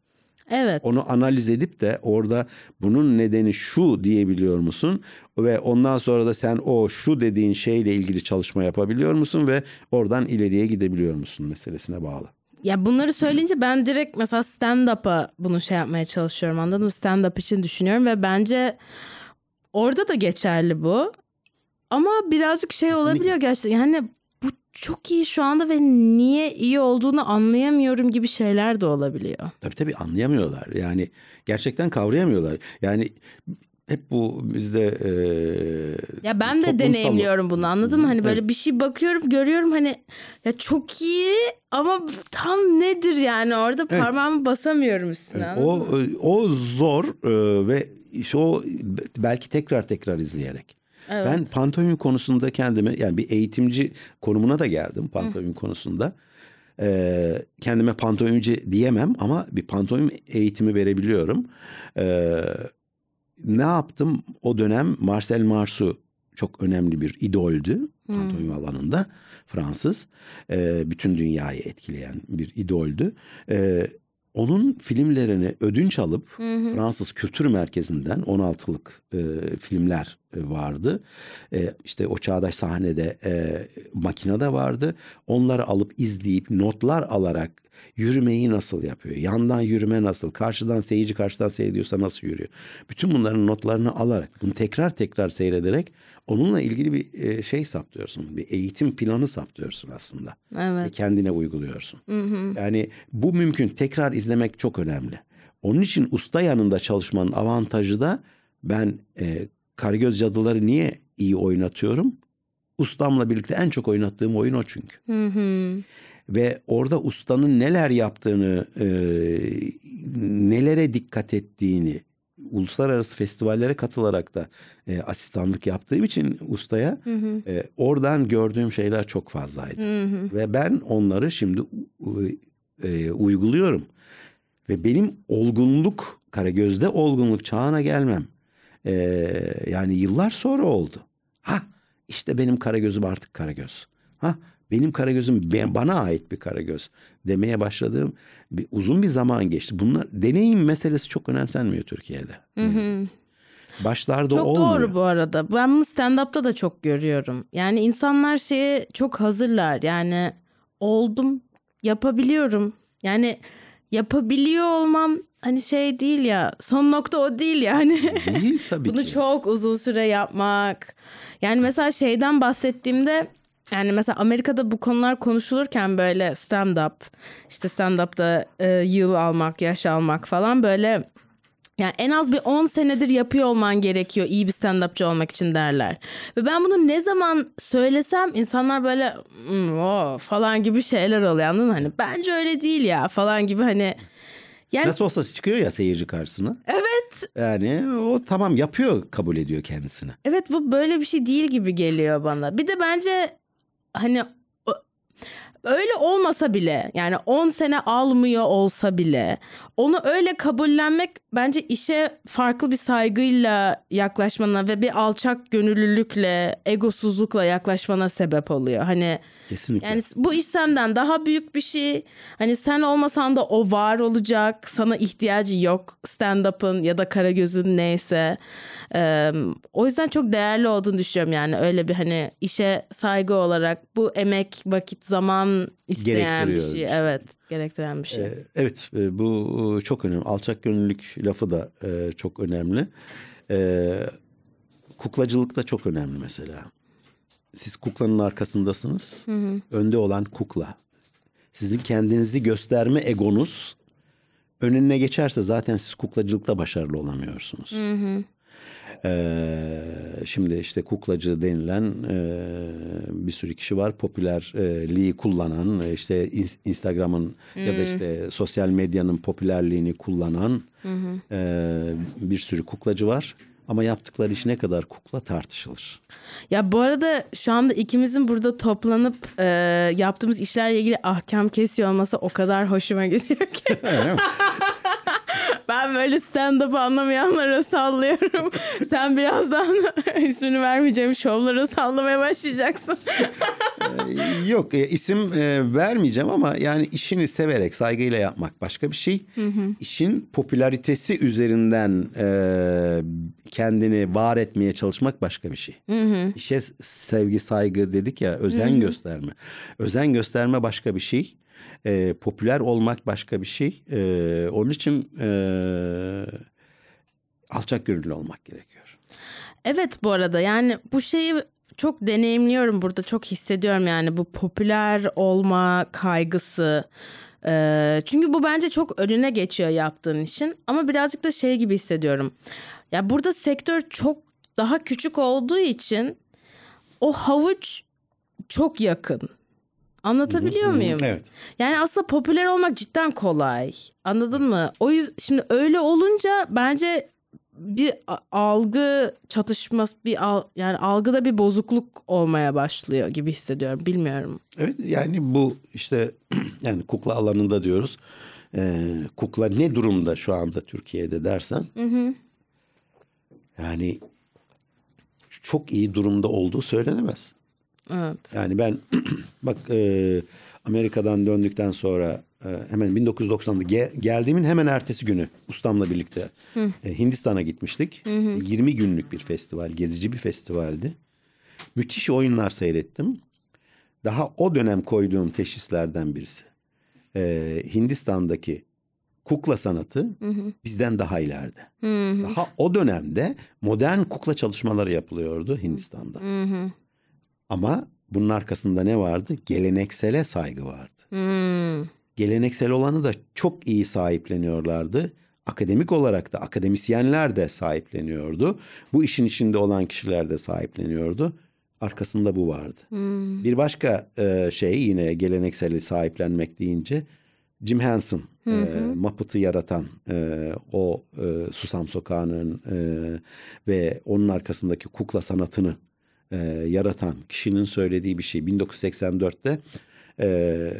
Evet. Onu analiz edip de orada bunun nedeni şu diyebiliyor musun? Ve ondan sonra da sen o şu dediğin şeyle ilgili çalışma yapabiliyor musun ve oradan ileriye gidebiliyor musun meselesine bağlı. Ya bunları söyleyince ben direkt mesela stand-up'a bunu şey yapmaya çalışıyorum anladın mı? Stand-up için düşünüyorum ve bence orada da geçerli bu. Ama birazcık şey Kesinlikle. olabiliyor gerçekten. Yani bu çok iyi şu anda ve niye iyi olduğunu anlayamıyorum gibi şeyler de olabiliyor. Tabii tabii anlayamıyorlar. Yani gerçekten kavrayamıyorlar. Yani hep bu bizde e, Ya ben de deneyimliyorum bunu anladın mı? Hani Evet. böyle bir şey bakıyorum görüyorum hani ya çok iyi ama tam nedir yani orada parmağımı basamıyorum üstüne. Evet, mı? o o zor e, ve işte o belki tekrar tekrar izleyerek. Evet. Ben pantomim konusunda kendime yani bir eğitimci konumuna da geldim pantomim konusunda. Ee, kendime pantomimci diyemem ama bir pantomim eğitimi verebiliyorum. Ee, ne yaptım o dönem Marcel Marceau çok önemli bir idoldü pantomim alanında Fransız. Ee, bütün dünyayı etkileyen bir idoldü. Ee, onun filmlerini ödünç alıp Fransız Kültür Merkezi'nden 16'lık e, filmler e, vardı. E, işte o çağdaş sahnede e, makine de vardı. Onları alıp izleyip notlar alarak yürümeyi nasıl yapıyor? Yandan yürüme nasıl? Karşıdan seyirci karşıdan seyrediyorsa nasıl yürüyor? Bütün bunların notlarını alarak bunu tekrar tekrar seyrederek onunla ilgili bir e, şey saptıyorsun. Bir eğitim planı saptıyorsun aslında ve Evet. kendine uyguluyorsun. Yani bu mümkün. Tekrar izlemek çok önemli. Onun için usta yanında çalışmanın avantajı da ben e, Karagöz Cadıları niye iyi oynatıyorum? Ustamla birlikte en çok oynattığım oyun o çünkü. Hı hı. Ve orada ustanın neler yaptığını, e, nelere dikkat ettiğini uluslararası festivallere katılarak da e, asistanlık yaptığım için ustaya e, oradan gördüğüm şeyler çok fazlaydı. Ve ben onları şimdi e, uyguluyorum. Ve benim olgunluk, Karagöz'de olgunluk çağına gelmem. e, yani yıllar sonra oldu. Ha işte benim Karagöz'üm artık Karagöz. Ha benim Karagöz'üm ben- bana ait bir Karagöz demeye başladığım bir, uzun bir zaman geçti. Bunlar deneyim meselesi çok önemsenmiyor Türkiye'de. Başlarda Çok olmuyor. doğru bu arada. Ben bunu stand-up'ta da çok görüyorum. Yani insanlar şeye çok hazırlar. Yani oldum, yapabiliyorum. Yani yapabiliyor olmam hani şey değil ya. Son nokta o değil yani. Değil tabii Bunu ki. çok uzun süre yapmak. Yani mesela şeyden bahsettiğimde yani mesela Amerika'da bu konular konuşulurken böyle stand-up, işte stand-up'ta e, yıl almak, yaş almak falan böyle yani en az bir 10 senedir yapıyor olman gerekiyor iyi bir stand-upçı olmak için derler. Ve ben bunu ne zaman söylesem insanlar böyle "Hmm, o falan gibi şeyler oluyor anladın mı? Hani bence öyle değil ya falan gibi hani yani Nasıl olsa çıkıyor ya seyirci karşısına. Evet. Yani o tamam yapıyor kabul ediyor kendisini. Evet bu böyle bir şey değil gibi geliyor bana. Bir de bence hani o- öyle olmasa bile yani 10 sene almıyor olsa bile onu öyle kabullenmek bence işe farklı bir saygıyla yaklaşmana ve bir alçak gönüllülükle, egosuzlukla yaklaşmana sebep oluyor. Hani Kesinlikle. yani bu iş senden daha büyük bir şey. Hani sen olmasan da o var olacak. Sana ihtiyacı yok stand-up'ın ya da Karagöz'ün neyse. Ee, o yüzden çok değerli olduğunu düşünüyorum yani. Öyle bir hani işe saygı olarak bu emek, vakit, zaman isteyen bir şey. Evet, gerektiren bir şey. Ee, Evet e, bu e, çok önemli. Alçak gönüllülük lafı da e, çok önemli. Ee, kuklacılık da çok önemli mesela. Siz kuklanın arkasındasınız. Önde olan kukla. Sizin kendinizi gösterme egonuz önüne geçerse zaten siz kuklacılıkta başarılı olamıyorsunuz. Ee, şimdi işte kuklacı denilen e, bir sürü kişi var. Popülerliği kullanan, e, işte ins- Instagram'ın ya da işte sosyal medyanın popülerliğini kullanan e, bir sürü kuklacı var. Ama yaptıkları iş ne kadar kukla tartışılır. Ya bu arada şu anda ikimizin burada toplanıp e, yaptığımız işlerle ilgili ahkam kesiyor olması o kadar hoşuma gidiyor ki. ben böyle stand-up'ı anlamayanlara sallıyorum. Sen birazdan ismini vermeyeceğim şovlara sallamaya başlayacaksın. Ee, Yok e, isim e, vermeyeceğim ama yani işini severek saygıyla yapmak başka bir şey. İşin popülaritesi üzerinden e, kendini var etmeye çalışmak başka bir şey. İşe sevgi saygı dedik ya özen gösterme. Özen gösterme başka bir şey. E, popüler olmak başka bir şey. E, onun için e, alçak gönüllü olmak gerekiyor. Evet bu arada yani bu şeyi çok deneyimliyorum burada çok hissediyorum yani bu popüler olma kaygısı. Ee, çünkü bu bence çok önüne geçiyor yaptığın işin ama birazcık da şey gibi hissediyorum. Ya burada sektör çok daha küçük olduğu için o havuç çok yakın. Anlatabiliyor muyum? Evet. Yani aslında popüler olmak cidden kolay. Anladın mı? O yüzden şimdi öyle olunca bence bir algı çatışması bir al, yani algıda bir bozukluk olmaya başlıyor gibi hissediyorum. Bilmiyorum. Evet yani bu işte yani kukla alanında diyoruz. Ee, kukla ne durumda şu anda Türkiye'de dersen. Yani çok iyi durumda olduğu söylenemez. Evet. Yani ben bak e, Amerika'dan döndükten sonra e, hemen 1990'da ge- geldiğimin hemen ertesi günü ustamla birlikte e, Hindistan'a gitmiştik. 20 günlük bir festival, gezici bir festivaldi. Müthiş oyunlar seyrettim. Daha o dönem koyduğum teşhislerden birisi. E, Hindistan'daki kukla sanatı bizden daha ileride. Daha o dönemde modern kukla çalışmaları yapılıyordu Hindistan'da. Ama bunun arkasında ne vardı? Geleneksele saygı vardı. Hmm. Geleneksel olanı da çok iyi sahipleniyorlardı. Akademik olarak da akademisyenler de sahipleniyordu. Bu işin içinde olan kişiler de sahipleniyordu. Arkasında bu vardı. Bir başka e, şey yine gelenekseli sahiplenmek deyince Jim Henson, e, Muppet'ı yaratan e, o e, Susam Sokağı'nın e, ve onun arkasındaki kukla sanatını e, yaratan kişinin söylediği bir şey. 1984'te e,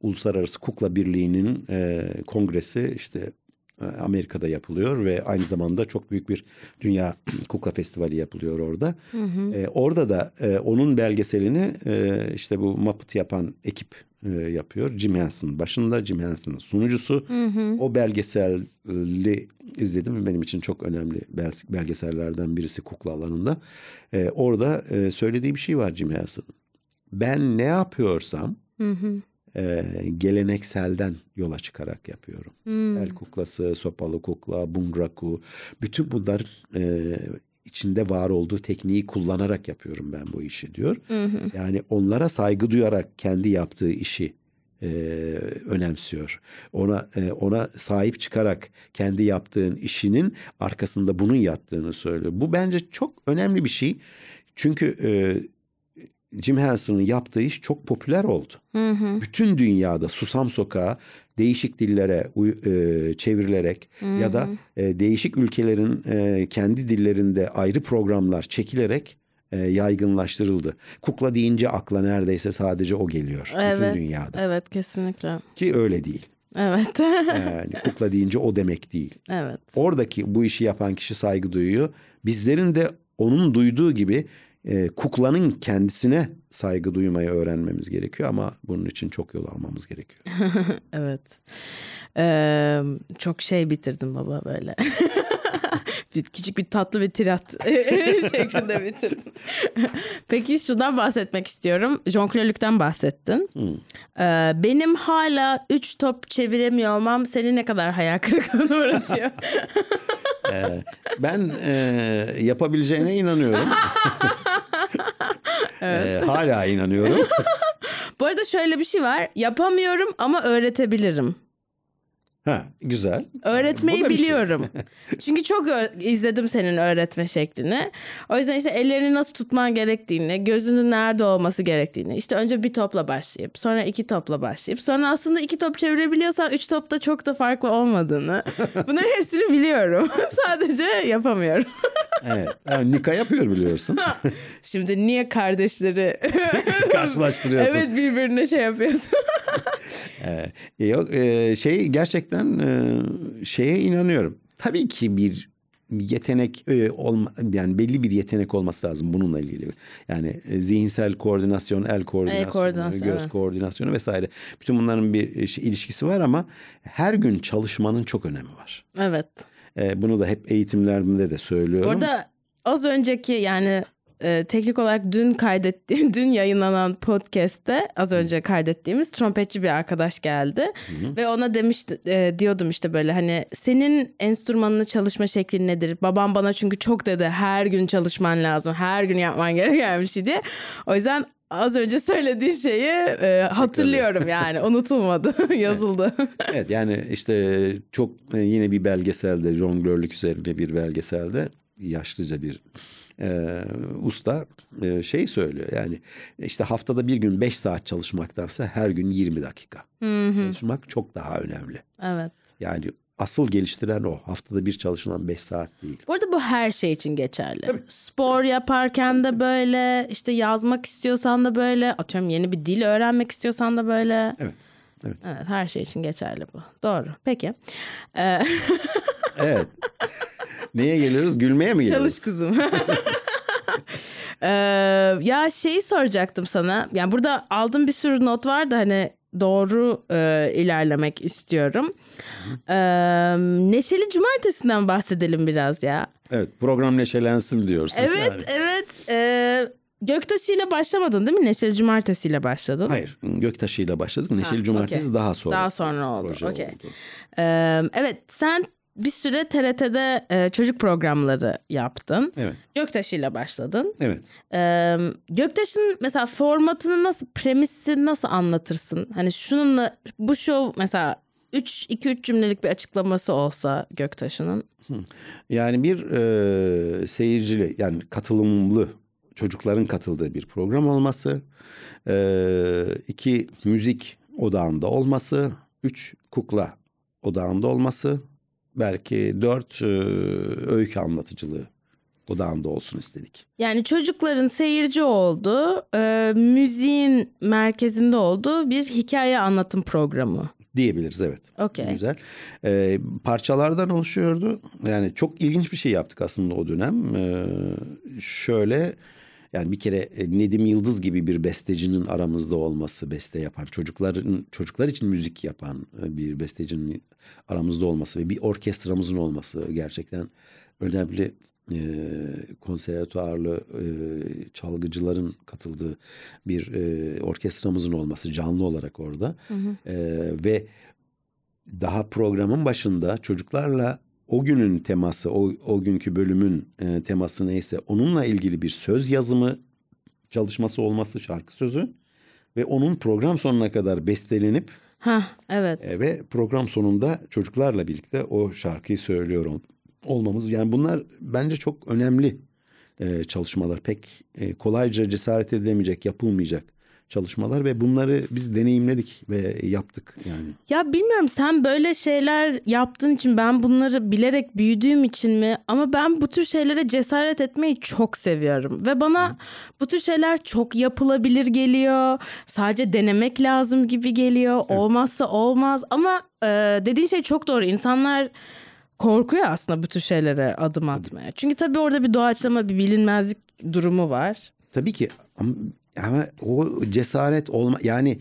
Uluslararası Kukla Birliği'nin e, kongresi işte e, Amerika'da yapılıyor ve aynı zamanda çok büyük bir dünya kukla festivali yapılıyor orada. E, orada da e, onun belgeselini e, işte bu Muppet yapan ekip e, yapıyor. Jim Henson başında Jim Henson'ın sunucusu. O belgeseli izledim benim için çok önemli bel- belgesellerden birisi kukla alanında. E, orada e, söylediği bir şey var Jim Henson'ın. Ben ne yapıyorsam e, gelenekselden yola çıkarak yapıyorum. El kuklası, sopalı kukla, bunraku bütün bunlar e, içinde var olduğu tekniği kullanarak yapıyorum ben bu işi diyor. Yani onlara saygı duyarak kendi yaptığı işi e, önemsiyor. Ona e, ona sahip çıkarak kendi yaptığın işinin arkasında bunun yattığını söylüyor. Bu bence çok önemli bir şey. Çünkü e, Jim Henson'ın yaptığı iş çok popüler oldu. Bütün dünyada Susam Sokağı değişik dillere e, çevrilerek ya da e, değişik ülkelerin e, kendi dillerinde ayrı programlar çekilerek e, yaygınlaştırıldı. Kukla deyince akla neredeyse sadece o geliyor bütün Evet. dünyada. Evet kesinlikle. Ki öyle değil. Evet. Yani kukla deyince o demek değil. evet. Oradaki bu işi yapan kişi saygı duyuyor. Bizlerin de onun duyduğu gibi e, kuklanın kendisine saygı duymayı öğrenmemiz gerekiyor ama bunun için çok yol almamız gerekiyor. Evet. Ee, çok şey bitirdim baba böyle. bir, küçük bir tatlı bir tirat şeklinde bitirdim. Peki şundan bahsetmek istiyorum. Jonglörlükten bahsettin. Ee, benim hala 3 top çeviremiyor olmam seni ne kadar hayal kırıklığına uğratıyor. E, ben e, yapabileceğine inanıyorum. E, hala inanıyorum. Bu arada şöyle bir şey var. Yapamıyorum ama öğretebilirim. Ha, güzel. Öğretmeyi şey. biliyorum. Çünkü çok izledim senin öğretme şeklini. O yüzden işte ellerini nasıl tutman gerektiğini, gözünün nerede olması gerektiğini. işte önce bir topla başlayıp, sonra iki topla başlayıp, sonra aslında iki top çevirebiliyorsan üç topta çok da farklı olmadığını. Bunların hepsini biliyorum. Sadece yapamıyorum. Evet. Yani Nika yapıyor biliyorsun. Şimdi niye kardeşleri Karşılaştırıyorsun. evet birbirine şey yapıyorsun? E, Yok e, şey gerçekten e, şeye inanıyorum. Tabii ki bir yetenek e, olma yani belli bir yetenek olması lazım bununla ilgili. Yani e, zihinsel koordinasyon, el koordinasyonu, koordinasyon, göz evet. koordinasyonu vesaire. Bütün bunların bir e, şey, ilişkisi var ama her gün çalışmanın çok önemi var. evet. E, bunu da hep eğitimlerimde de söylüyorum. Orada az önceki yani e, teknik olarak dün kaydetti dün yayınlanan podcast'te az önce kaydettiğimiz trompetçi bir arkadaş geldi ve ona demişti e, diyordum işte böyle hani senin enstrümanını çalışma şeklin nedir? Babam bana çünkü çok dedi her gün çalışman lazım. Her gün yapman gereken bir şey diye. O yüzden az önce söylediğin şeyi e, hatırlıyorum yani unutulmadı yazıldı. evet yani işte çok e, yine bir belgeselde jonglörlük üzerine bir belgeselde yaşlıca bir e, usta e, şey söylüyor yani işte haftada bir gün 5 saat çalışmaktansa her gün 20 dakika çalışmak çok daha önemli. Evet. Yani asıl geliştiren o. Haftada bir çalışılan 5 saat değil. Bu arada bu her şey için geçerli. Spor yaparken de böyle, işte yazmak istiyorsan da böyle, atıyorum yeni bir dil öğrenmek istiyorsan da böyle. Evet. Evet. Evet, her şey için geçerli bu. Doğru. Peki. Ee, Evet. Neye geliyoruz? Gülmeye mi geliyoruz? çalış kızım. Ee, ya şeyi soracaktım sana. Yani burada aldığım bir sürü not var da hani doğru e, ilerlemek istiyorum. Ee, Neşeli Cumartesi'nden bahsedelim biraz ya. Evet. Program neşelensin diyorsun. Evet, Yani. evet. Ee, Göktaşı ile başlamadın değil mi? Neşeli Cumartesi ile başladın. Hayır. Göktaşı ile başladık. Neşeli Ha, Cumartesi okey. daha sonra. Daha sonra oldu. Okey. Ee, evet, sen bir süre TRT'de e, çocuk programları yaptın. Evet. Göktaşı ile başladın. Evet. Ee, Göktaş'ın mesela formatını nasıl, premisi nasıl anlatırsın? Hani şununla bu show mesela 3 2 3 cümlelik bir açıklaması olsa Göktaş'ının. Yani bir e, seyircili yani katılımlı çocukların katıldığı bir program olması. E, iki müzik odağında olması. Üç kukla odağında olması. Belki dört e, öykü anlatıcılığı odağında olsun istedik. Yani çocukların seyirci olduğu, e, müziğin merkezinde olduğu bir hikaye anlatım programı. Diyebiliriz evet. Okey. Güzel. Ee, parçalardan oluşuyordu. Yani çok ilginç bir şey yaptık aslında o dönem. Ee, şöyle yani bir kere e, Nedim Yıldız gibi bir bestecinin aramızda olması, beste yapan, çocukların çocuklar için müzik yapan e, bir bestecinin aramızda olması ve bir orkestramızın olması gerçekten önemli. E, konservatuarlı e, çalgıcıların katıldığı bir e, orkestramızın olması canlı olarak orada. E, ve daha programın başında çocuklarla o günün teması, o, o günkü bölümün e, teması neyse onunla ilgili bir söz yazımı çalışması olması şarkı sözü ve onun program sonuna kadar bestelenip Ha evet. e, ve program sonunda çocuklarla birlikte o şarkıyı söylüyor ol- olmamız. Yani bunlar bence çok önemli e, çalışmalar. Pek e, kolayca cesaret edilemeyecek, yapılmayacak çalışmalar ve bunları biz deneyimledik ve yaptık yani. Ya bilmiyorum sen böyle şeyler yaptığın için ben bunları bilerek büyüdüğüm için mi ama ben bu tür şeylere cesaret etmeyi çok seviyorum ve bana bu tür şeyler çok yapılabilir geliyor. Sadece denemek lazım gibi geliyor. Olmazsa olmaz ama e, dediğin şey çok doğru. İnsanlar korkuyor aslında bu tür şeylere adım atmaya. Çünkü tabii orada bir doğaçlama, bir bilinmezlik durumu var. Tabii ki ama, ama o cesaret olma yani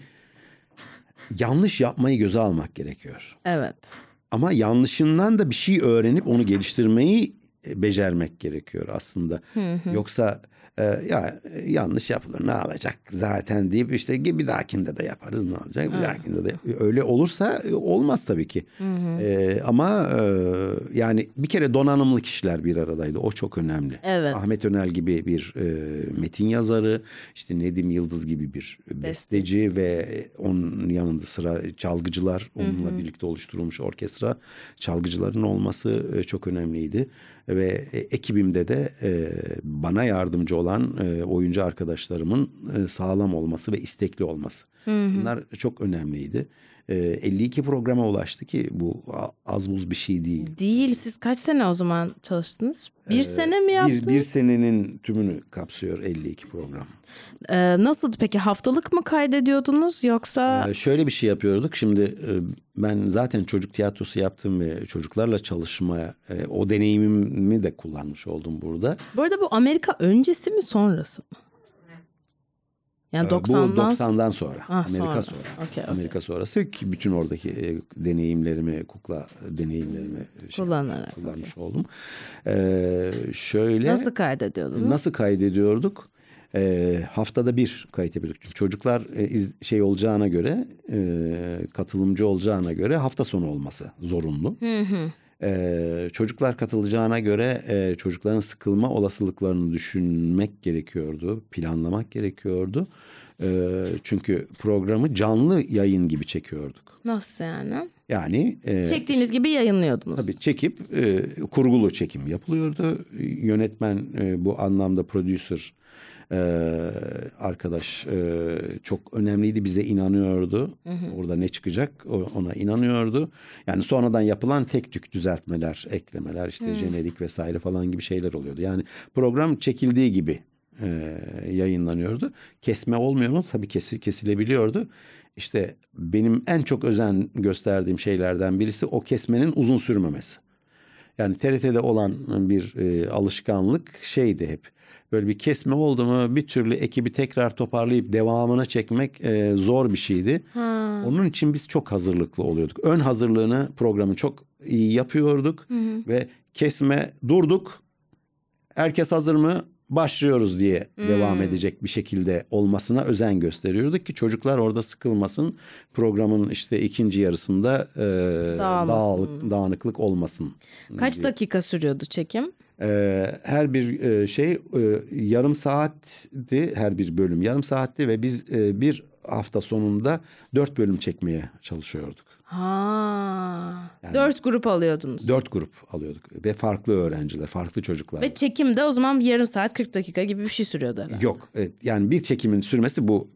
yanlış yapmayı göze almak gerekiyor. Evet. Ama yanlışından da bir şey öğrenip onu geliştirmeyi e, becermek gerekiyor aslında. Yoksa e, ya e, yanlış yapılır ne olacak zaten deyip işte bir dahakinde de yaparız ne olacak bir dahakinde de yap- öyle olursa e, olmaz tabii ki. E, ama e, yani bir kere donanımlı kişiler bir aradaydı o çok önemli. Evet. Ahmet Önel gibi bir e, metin yazarı, işte Nedim Yıldız gibi bir besteci ve onun yanında sıra çalgıcılar onunla birlikte oluşturulmuş orkestra çalgıcıların olması e, çok önemliydi ve e, ekibimde de e, bana yardımcı olan e, oyuncu arkadaşlarımın e, sağlam olması ve istekli olması. Bunlar çok önemliydi. E, 52 programa ulaştı ki bu az buz bir şey değil. Değil. Siz kaç sene o zaman çalıştınız? Bir sene mi yaptınız? Bir, bir senenin tümünü kapsıyor 52 program. Ee, nasıldı peki haftalık mı kaydediyordunuz yoksa Ee, şöyle bir şey yapıyorduk. Şimdi e, ben zaten çocuk tiyatrosu yaptım ve çocuklarla çalışmaya e, o deneyimimi de kullanmış oldum burada. bu arada bu Amerika öncesi mi sonrası mı? Yani Ee, Bu 90'dan 90'dan sonra. Ah, Amerika sonra. sonra. Okey, okey. Amerika sonrası ki bütün oradaki e, deneyimlerimi, kukla deneyimlerimi şey, Kullanarak, kullanmış oldum. Ee, şöyle nasıl kaydediyordunuz? Nasıl kaydediyorduk? Ee, haftada bir kayıt yapıyorduk. Çünkü çocuklar e, iz- şey olacağına göre, e, katılımcı olacağına göre hafta sonu olması zorunlu. Ee, çocuklar katılacağına göre e, çocukların sıkılma olasılıklarını düşünmek gerekiyordu, planlamak gerekiyordu. Ee, çünkü programı canlı yayın gibi çekiyorduk. Nasıl yani? Yani e, Çektiğiniz gibi yayınlıyordunuz. Tabii çekip e, kurgulu çekim yapılıyordu. Yönetmen e, bu anlamda producer e, arkadaş e, çok önemliydi. Bize inanıyordu. Orada ne çıkacak ona inanıyordu. Yani sonradan yapılan tek tük düzeltmeler, eklemeler, işte jenerik vesaire falan gibi şeyler oluyordu. Yani program çekildiği gibi e, yayınlanıyordu. Kesme olmuyor mu? Tabii kesi, kesilebiliyordu. İşte benim en çok özen gösterdiğim şeylerden birisi o kesmenin uzun sürmemesi. Yani TRT'de olan bir e, alışkanlık şeydi hep. Böyle bir kesme oldu mu bir türlü ekibi tekrar toparlayıp devamına çekmek e, zor bir şeydi. Onun için biz çok hazırlıklı oluyorduk. Ön hazırlığını programı çok iyi yapıyorduk ve kesme durduk. Herkes hazır mı? Başlıyoruz diye devam edecek bir şekilde olmasına özen gösteriyorduk ki çocuklar orada sıkılmasın. Programın işte ikinci yarısında e, dağılık, dağınıklık olmasın. Kaç dakika sürüyordu çekim? Ee, her bir e, şey e, yarım saatti her bir bölüm yarım saatti ve biz e, bir hafta sonunda dört bölüm çekmeye çalışıyorduk. Ha. Dört grup alıyordunuz. Dört grup alıyorduk ve farklı öğrenciler, farklı çocuklar. Ve çekim de o zaman yarım saat 40 dakika gibi bir şey sürüyordu herhalde. Yok, evet, yani bir çekimin sürmesi bu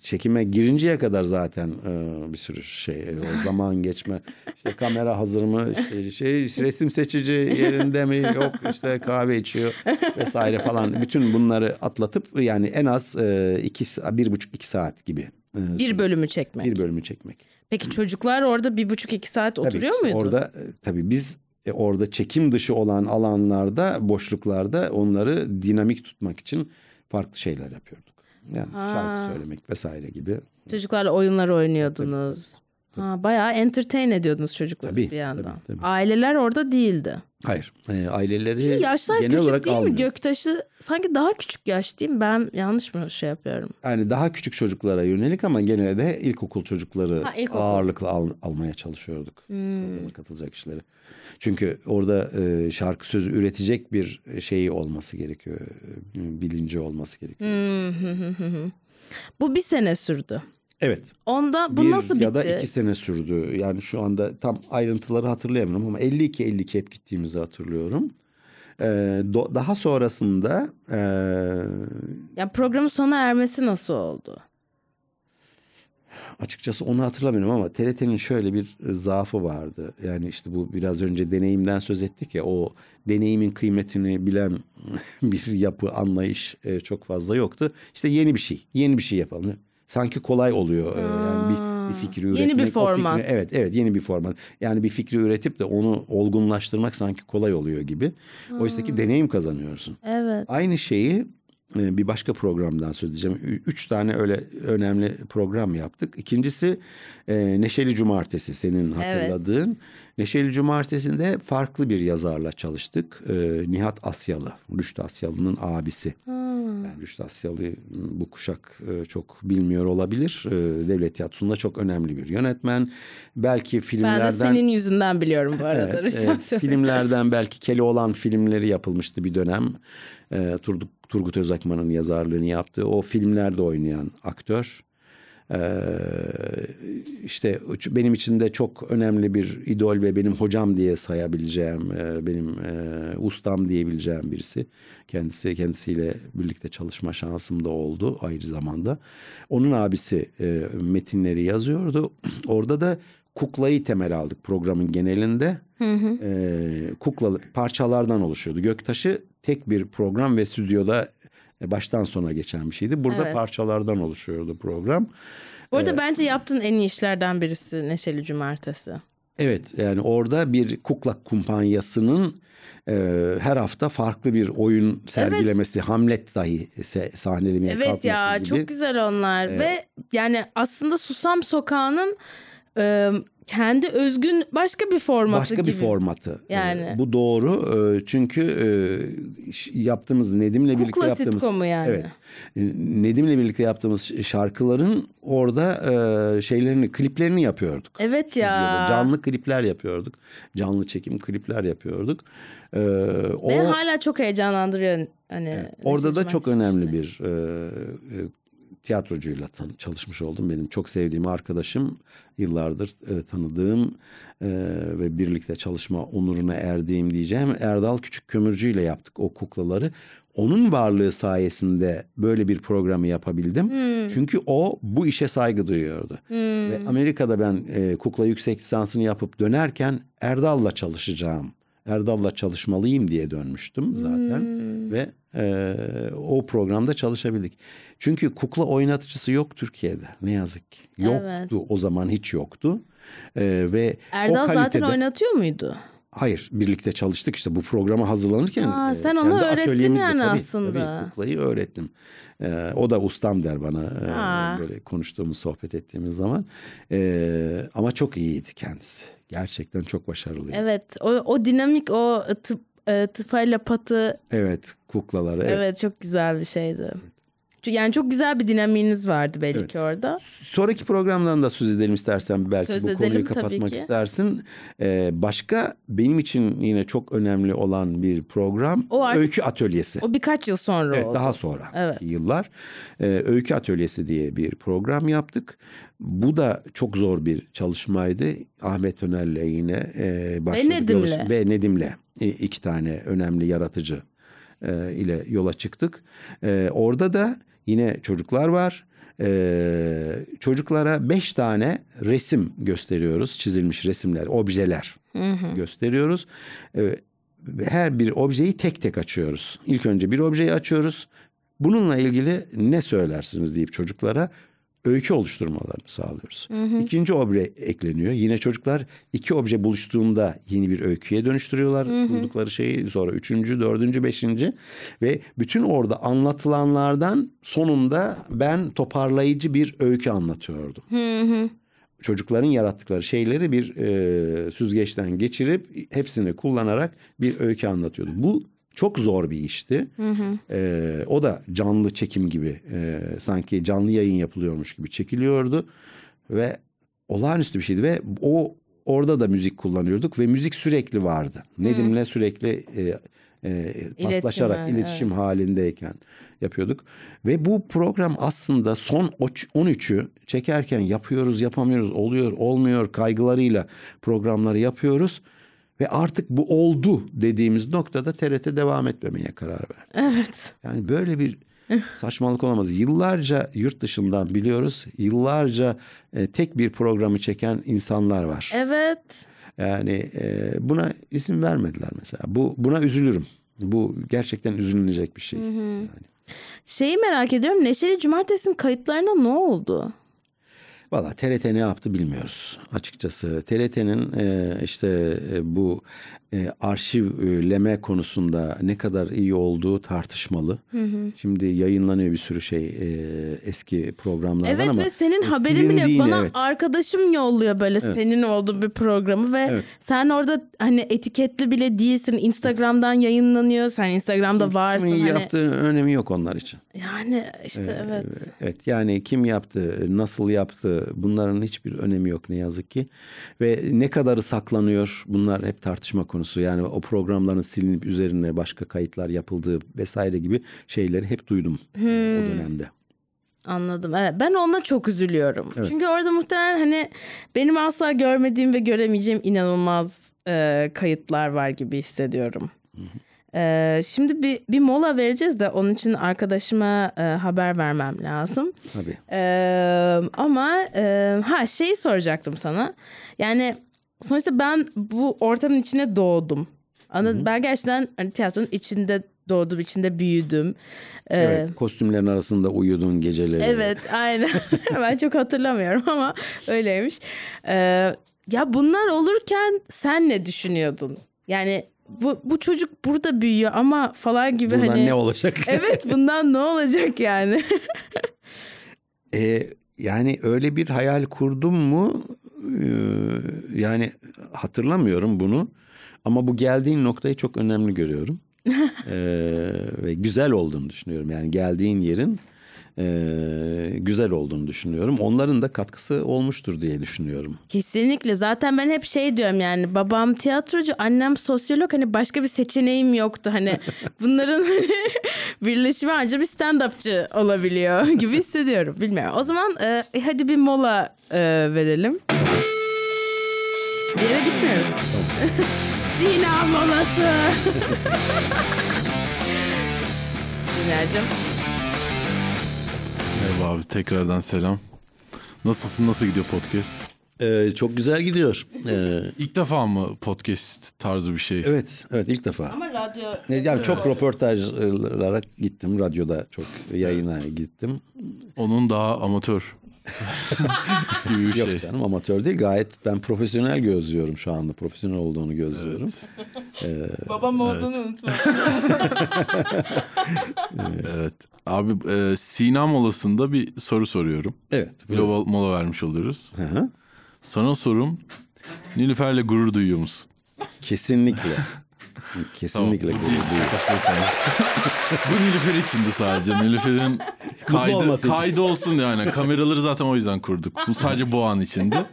çekime girinceye kadar zaten e, bir sürü şey o zaman geçme işte kamera hazır mı işte şey resim seçici yerinde mi yok işte kahve içiyor vesaire falan bütün bunları atlatıp yani en az e, iki bir buçuk iki saat gibi e, Bir bölümü çekmek. bir bölümü çekmek. Peki çocuklar orada bir buçuk iki saat Tabii oturuyor işte muydu? Orada e, tabii biz e, orada çekim dışı olan alanlarda boşluklarda onları dinamik tutmak için farklı şeyler yapıyorduk. Yani Ha. şarkı söylemek vesaire gibi. Çocuklarla oyunlar oynuyordunuz. Ha, bayağı entertain ediyordunuz çocukları Tabii, bir yandan. tabii, tabii. Aileler orada değildi. Hayır. e, aileleri Çünkü yaşlar genel küçük olarak değil mi? almıyor. Göktaşı sanki daha küçük yaş değil mi? Ben yanlış mı şey yapıyorum? Yani daha küçük çocuklara yönelik ama gene de ilkokul çocukları Ha, ilkokul. ağırlıklı al- almaya çalışıyorduk. Hmm. katılacak kişileri. Çünkü orada e, şarkı sözü üretecek bir şeyi olması gerekiyor. e, Bilinci olması gerekiyor. Hmm. Bu bir sene sürdü. Evet. Onda bu bir nasıl bitti? ya da iki sene sürdü. Yani şu anda tam ayrıntıları hatırlayamıyorum ama 52-52 hep gittiğimizi hatırlıyorum. Ee, do- daha sonrasında e, Ya programın sona ermesi nasıl oldu? açıkçası onu hatırlamıyorum ama TRT'nin şöyle bir zaafı vardı. Yani işte bu biraz önce deneyimden söz ettik ya o deneyimin kıymetini bilen bir yapı anlayış e, çok fazla yoktu. İşte yeni bir şey, yeni bir şey yapalım. Sanki kolay oluyor. e, Yani bir, bir fikri Yeni üretmek. bir o fikri- format. evet, evet yeni bir format. Yani bir fikri üretip de onu olgunlaştırmak sanki kolay oluyor gibi. Oysa ki deneyim kazanıyorsun. Evet. Aynı şeyi e, bir başka programdan söz edeceğim. Üç tane öyle önemli program yaptık. İkincisi e, Neşeli Cumartesi senin hatırladığın. Neşeli Cumartesi'nde farklı bir yazarla çalıştık. Nihat Asyalı, Rüştü Asyalı'nın abisi. Yani Rüştü Asyalı bu kuşak e, çok bilmiyor olabilir. E, Devlet tiyatrosunda çok önemli bir yönetmen. Belki Ben de filmlerden... senin yüzünden biliyorum bu arada. Evet, Rüştü. Asyalı. filmlerden belki Keloğlan filmleri yapılmıştı bir dönem. Turgut, Turgut Özakman'ın yazarlığını yaptığı o filmlerde oynayan aktör. Ee, işte benim için de çok önemli bir idol ve benim hocam diye sayabileceğim, e, benim e, ustam diyebileceğim birisi. Kendisi kendisiyle birlikte çalışma şansım da oldu ayrı zamanda. Onun abisi e, metinleri yazıyordu. Orada da kuklayı temel aldık programın genelinde. E, kukla parçalardan oluşuyordu. Göktaşı tek bir program ve stüdyoda baştan sona geçen bir şeydi. Burada Evet. parçalardan oluşuyordu program. Bu arada bence yaptığın en iyi işlerden birisi Neşeli Cumartesi. Evet yani orada bir kukla kumpanyasının e, her hafta farklı bir oyun sergilemesi, Hamlet dahi se- sahnelemeye Evet kalkması ya gibi. çok güzel onlar ve yani aslında Susam Sokağı'nın e, kendi özgün başka bir formatı Başka gibi. bir formatı. Yani. Ee, bu doğru. Ee, çünkü e, yaptığımız Nedim'le birlikte Kukla yaptığımız sitcomu yani. Evet. Ee, Nedim'le birlikte yaptığımız şarkıların orada e, şeylerini, kliplerini yapıyorduk. Evet ya. Canlı klipler yapıyorduk. Canlı çekim klipler yapıyorduk. Ee, o Beni hala çok heyecanlandırıyor. Hani orada da çok önemli bir e, e, tiyatrocuyla çalışmış oldum. Benim çok sevdiğim arkadaşım, yıllardır e, tanıdığım e, ve birlikte çalışma onuruna erdiğim diyeceğim Erdal Küçük Kömürcü ile yaptık o kuklaları. Onun varlığı sayesinde böyle bir programı yapabildim. Çünkü o bu işe saygı duyuyordu. Ve Amerika'da ben e, kukla yüksek lisansını yapıp dönerken Erdal'la çalışacağım. Erdal'la çalışmalıyım diye dönmüştüm zaten ve e, o programda çalışabildik. Çünkü kukla oynatıcısı yok Türkiye'de ne yazık ki. Yoktu Evet. o zaman hiç yoktu. E, ve Erdal o zaten kalitede oynatıyor muydu? hayır birlikte çalıştık işte bu programa hazırlanırken. Aa, e, sen kendi onu öğrettin yani tabii, aslında. Tabii kuklayı öğrettim. E, o da ustam der bana e, Aa. böyle konuştuğumuz sohbet ettiğimiz zaman. E, ama çok iyiydi kendisi. Gerçekten çok başarılıydı. Evet. O, o dinamik o tıp, e, tıfayla patı Evet kuklaları. evet. Evet. çok güzel bir şeydi. Yani çok güzel bir dinamiğiniz vardı belki Evet. orada. Sonraki programdan da söz edelim istersen belki Söz bu edelim konuyu kapatmak istersin. Ee, başka benim için yine çok önemli olan bir program O artık- Öykü Atölyesi. O birkaç yıl sonra Evet, oldu. daha sonra Evet. yıllar Ee, Öykü Atölyesi diye bir program yaptık. Bu da çok zor bir çalışmaydı. Ahmet Öner'le yine e, başladık. Nedim'le. yola- Ve Nedim'le e, iki tane önemli yaratıcı e, ile yola çıktık. E, orada da yine çocuklar var. E, çocuklara beş tane resim gösteriyoruz. Çizilmiş resimler, objeler gösteriyoruz. E, her bir objeyi tek tek açıyoruz. İlk önce bir objeyi açıyoruz. Bununla ilgili ne söylersiniz deyip çocuklara öykü oluşturmalarını sağlıyoruz. İkinci obje ekleniyor. Yine çocuklar iki obje buluştuğunda yeni bir öyküye dönüştürüyorlar kurdukları şeyi. Sonra üçüncü, dördüncü, beşinci ve bütün orada anlatılanlardan sonunda ben toparlayıcı bir öykü anlatıyordum. Çocukların yarattıkları şeyleri bir e, süzgeçten geçirip hepsini kullanarak bir öykü anlatıyordu. Bu çok zor bir işti. E, o da canlı çekim gibi e, sanki canlı yayın yapılıyormuş gibi çekiliyordu ve olağanüstü bir şeydi ve o orada da müzik kullanıyorduk ve müzik sürekli vardı. Nedim'le sürekli e, e, paslaşarak halinde, iletişim halindeyken yapıyorduk. Ve bu program aslında son oç- 13'ü çekerken yapıyoruz, yapamıyoruz, oluyor, olmuyor kaygılarıyla programları yapıyoruz. Ve artık bu oldu dediğimiz noktada TRT devam etmemeye karar verdi. Evet. Yani böyle bir saçmalık olamaz. Yıllarca yurt dışından biliyoruz. Yıllarca e, tek bir programı çeken insanlar var. Evet. Yani e, buna isim vermediler mesela. Bu buna üzülürüm. Bu gerçekten üzülünecek bir şey. Yani. Şeyi merak ediyorum. Neşeli Cumartesi'nin kayıtlarına ne oldu? Valla TRT ne yaptı bilmiyoruz açıkçası. TRT'nin e, işte e, bu e, arşivleme konusunda ne kadar iyi olduğu tartışmalı. Şimdi yayınlanıyor bir sürü şey e, eski programlardan Evet ama ve senin e, haberin bile bana evet. arkadaşım yolluyor böyle senin olduğu bir programı ve Evet. sen orada hani etiketli bile değilsin. Instagram'dan yayınlanıyor. Sen Instagram'da varsın. Kimin Hani yaptığı önemi yok onlar için. yani işte evet. Evet yani kim yaptı, nasıl yaptı bunların hiçbir önemi yok ne yazık ki. Ve ne kadarı saklanıyor bunlar hep tartışma konusu. Yani o programların silinip üzerine başka kayıtlar yapıldığı vesaire gibi şeyleri hep duydum o dönemde. Anladım. Evet, ben ona çok üzülüyorum. Çünkü orada muhtemelen hani benim asla görmediğim ve göremeyeceğim inanılmaz e, kayıtlar var gibi hissediyorum. E, şimdi bir, bir mola vereceğiz de onun için arkadaşıma e, haber vermem lazım. Tabii. E, ama e, ha şeyi soracaktım sana. Yani sonuçta ben bu ortamın içine doğdum. Anladın? Ben gerçekten hani tiyatronun içinde doğdum, içinde büyüdüm. E, Evet, kostümlerin arasında uyuduğun geceleri. Evet aynen. ben çok hatırlamıyorum ama öyleymiş. Ee, ya bunlar olurken sen ne düşünüyordun? Yani bu, bu çocuk burada büyüyor ama falan gibi Buradan hani. ne olacak? evet bundan ne olacak yani? E, yani öyle bir hayal kurdum mu? E, yani hatırlamıyorum bunu ama bu geldiğin noktayı çok önemli görüyorum. e, ve güzel olduğunu düşünüyorum. Yani geldiğin yerin e, güzel olduğunu düşünüyorum. Onların da katkısı olmuştur diye düşünüyorum. Kesinlikle. Zaten ben hep şey diyorum yani babam tiyatrocu, annem sosyolog. Hani başka bir seçeneğim yoktu. Hani bunların hani birleşimi ancak bir stand-upçı olabiliyor gibi hissediyorum. Bilmiyorum. O zaman e, hadi bir mola e, verelim. Bir yere gitmiyoruz. Sina molası. Sinacığım. Merhaba abi tekrardan selam. Nasılsın nasıl gidiyor podcast? E, çok güzel gidiyor. E, İlk defa mı podcast tarzı bir şey? evet, evet ilk defa. Ama radyo... E, Yani çok röportajlara gittim. Radyoda çok yayına gittim. Onun daha amatör gibi bir Yok şey. canım amatör değil. Gayet ben profesyonel gözlüyorum şu anda. Profesyonel olduğunu gözlüyorum. Babam olduğunu unutma. Evet. Abi e, Sina molasında bir soru soruyorum. Evet. Bir mola, mola vermiş oluyoruz. Hı hı. Sana sorum Nilüfer'le gurur duyuyor musun? Kesinlikle. Kesinlikle. Tamam, bu değil. Nilüfer içindi sadece. Nilüfer'in kaydı, kaydı olsun yani. Kameraları zaten o yüzden kurduk. Bu sadece bu an içindi.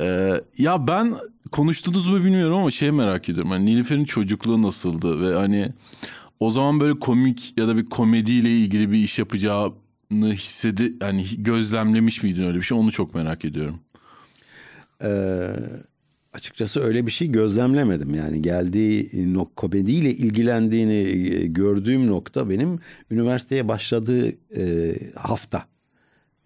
Ee, ya ben konuştunuz mu bilmiyorum ama şey merak ediyorum. Hani Nilüfer'in çocukluğu nasıldı ve hani o zaman böyle komik ya da bir komediyle ilgili bir iş yapacağını hissedi yani gözlemlemiş miydin öyle bir şey onu çok merak ediyorum. Ee, açıkçası öyle bir şey gözlemlemedim. Yani geldiği no, komediyle ilgilendiğini e, gördüğüm nokta benim üniversiteye başladığı e, hafta.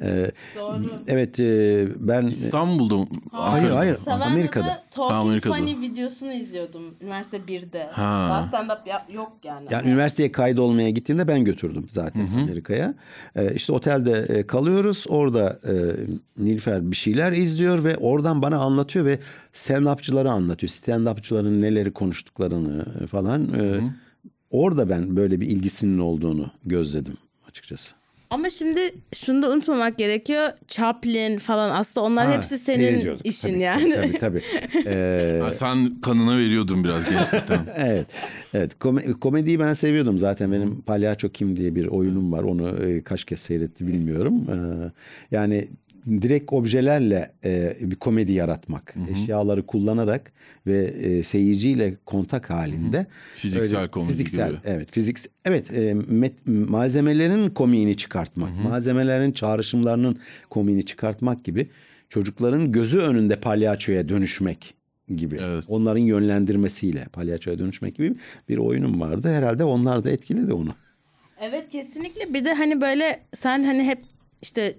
Ee, Doğru. evet e, ben İstanbul'da mı? Hayır, Ankara'da hayır. Savannah'da Amerika'da. Talking Amerika'da. Funny videosunu izliyordum üniversite 1'de. Ha. Daha stand-up yap- yok yani. Yani üniversiteye kaydolmaya gittiğinde ben götürdüm zaten Amerika'ya. Ee, işte otelde e, kalıyoruz. Orada e, Nilüfer bir şeyler izliyor ve oradan bana anlatıyor ve stand-upçıları anlatıyor. Stand-upçıların neleri konuştuklarını e, falan. E, orada ben böyle bir ilgisinin olduğunu gözledim açıkçası. Ama şimdi şunu da unutmamak gerekiyor. Chaplin falan aslında onlar Ha, hepsi senin işin Tabii, yani. Tabii tabii. Ee, Ha, sen kanına veriyordun biraz gençlikten. Evet. Evet. Kome- komediyi ben seviyordum zaten. Benim Palyaço Kim diye bir oyunum var. Onu e, kaç kez seyretti bilmiyorum. Ee, yani direkt objelerle e, bir komedi yaratmak. Eşyaları kullanarak ve e, seyirciyle kontak halinde. Fiziksel komedi fiziksel, gibi. Evet. Fiziks evet. e, met- malzemelerin komiğini çıkartmak. Malzemelerin çağrışımlarının komiğini çıkartmak gibi. Çocukların gözü önünde palyaçoya dönüşmek gibi. Evet. Onların yönlendirmesiyle palyaçoya dönüşmek gibi bir oyunum vardı. Herhalde onlar da etkiledi onu. Evet kesinlikle. Bir de hani böyle sen hani hep işte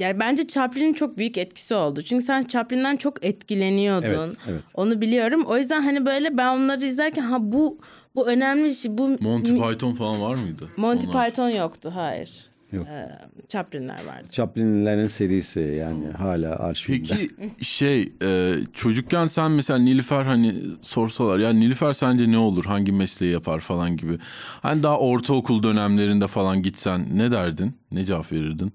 yani bence Chaplin'in çok büyük etkisi oldu. Çünkü sen Chaplin'den çok etkileniyordun. Evet, evet. Onu biliyorum. O yüzden hani böyle ben onları izlerken ha bu bu önemli bir şey. Bu Monty Python falan var mıydı? Monty Onlar. Python yoktu. Hayır. Yok. Ee, Chaplin'ler vardı. Chaplin'lerin serisi yani hala arşivinde. Peki şey e, çocukken sen mesela Nilüfer hani sorsalar ya Nilüfer sence ne olur hangi mesleği yapar falan gibi. Hani daha ortaokul dönemlerinde falan gitsen ne derdin? Ne cevap verirdin?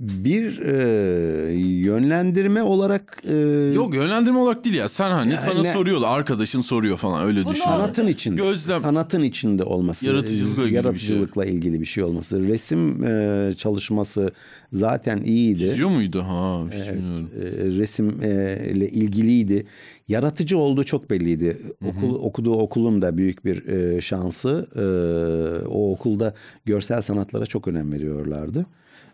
Bir e, yönlendirme olarak e, Yok yönlendirme olarak değil ya sen hani Yani sana ne- soruyorlar arkadaşın soruyor falan öyle düşün. sanatın içinde. Gözlem- Sanatın içinde olması. Yaratıcılıkla ilgili bir şey. yaratıcılıkla ilgili bir şey olması. Resim e, çalışması zaten iyiydi. Çiziyor muydu? Ha e, e, ile ilgiliydi. Yaratıcı olduğu çok belliydi. Okul okuduğu okulun da büyük bir e, şansı. E, o okulda görsel sanatlara çok önem veriyorlardı.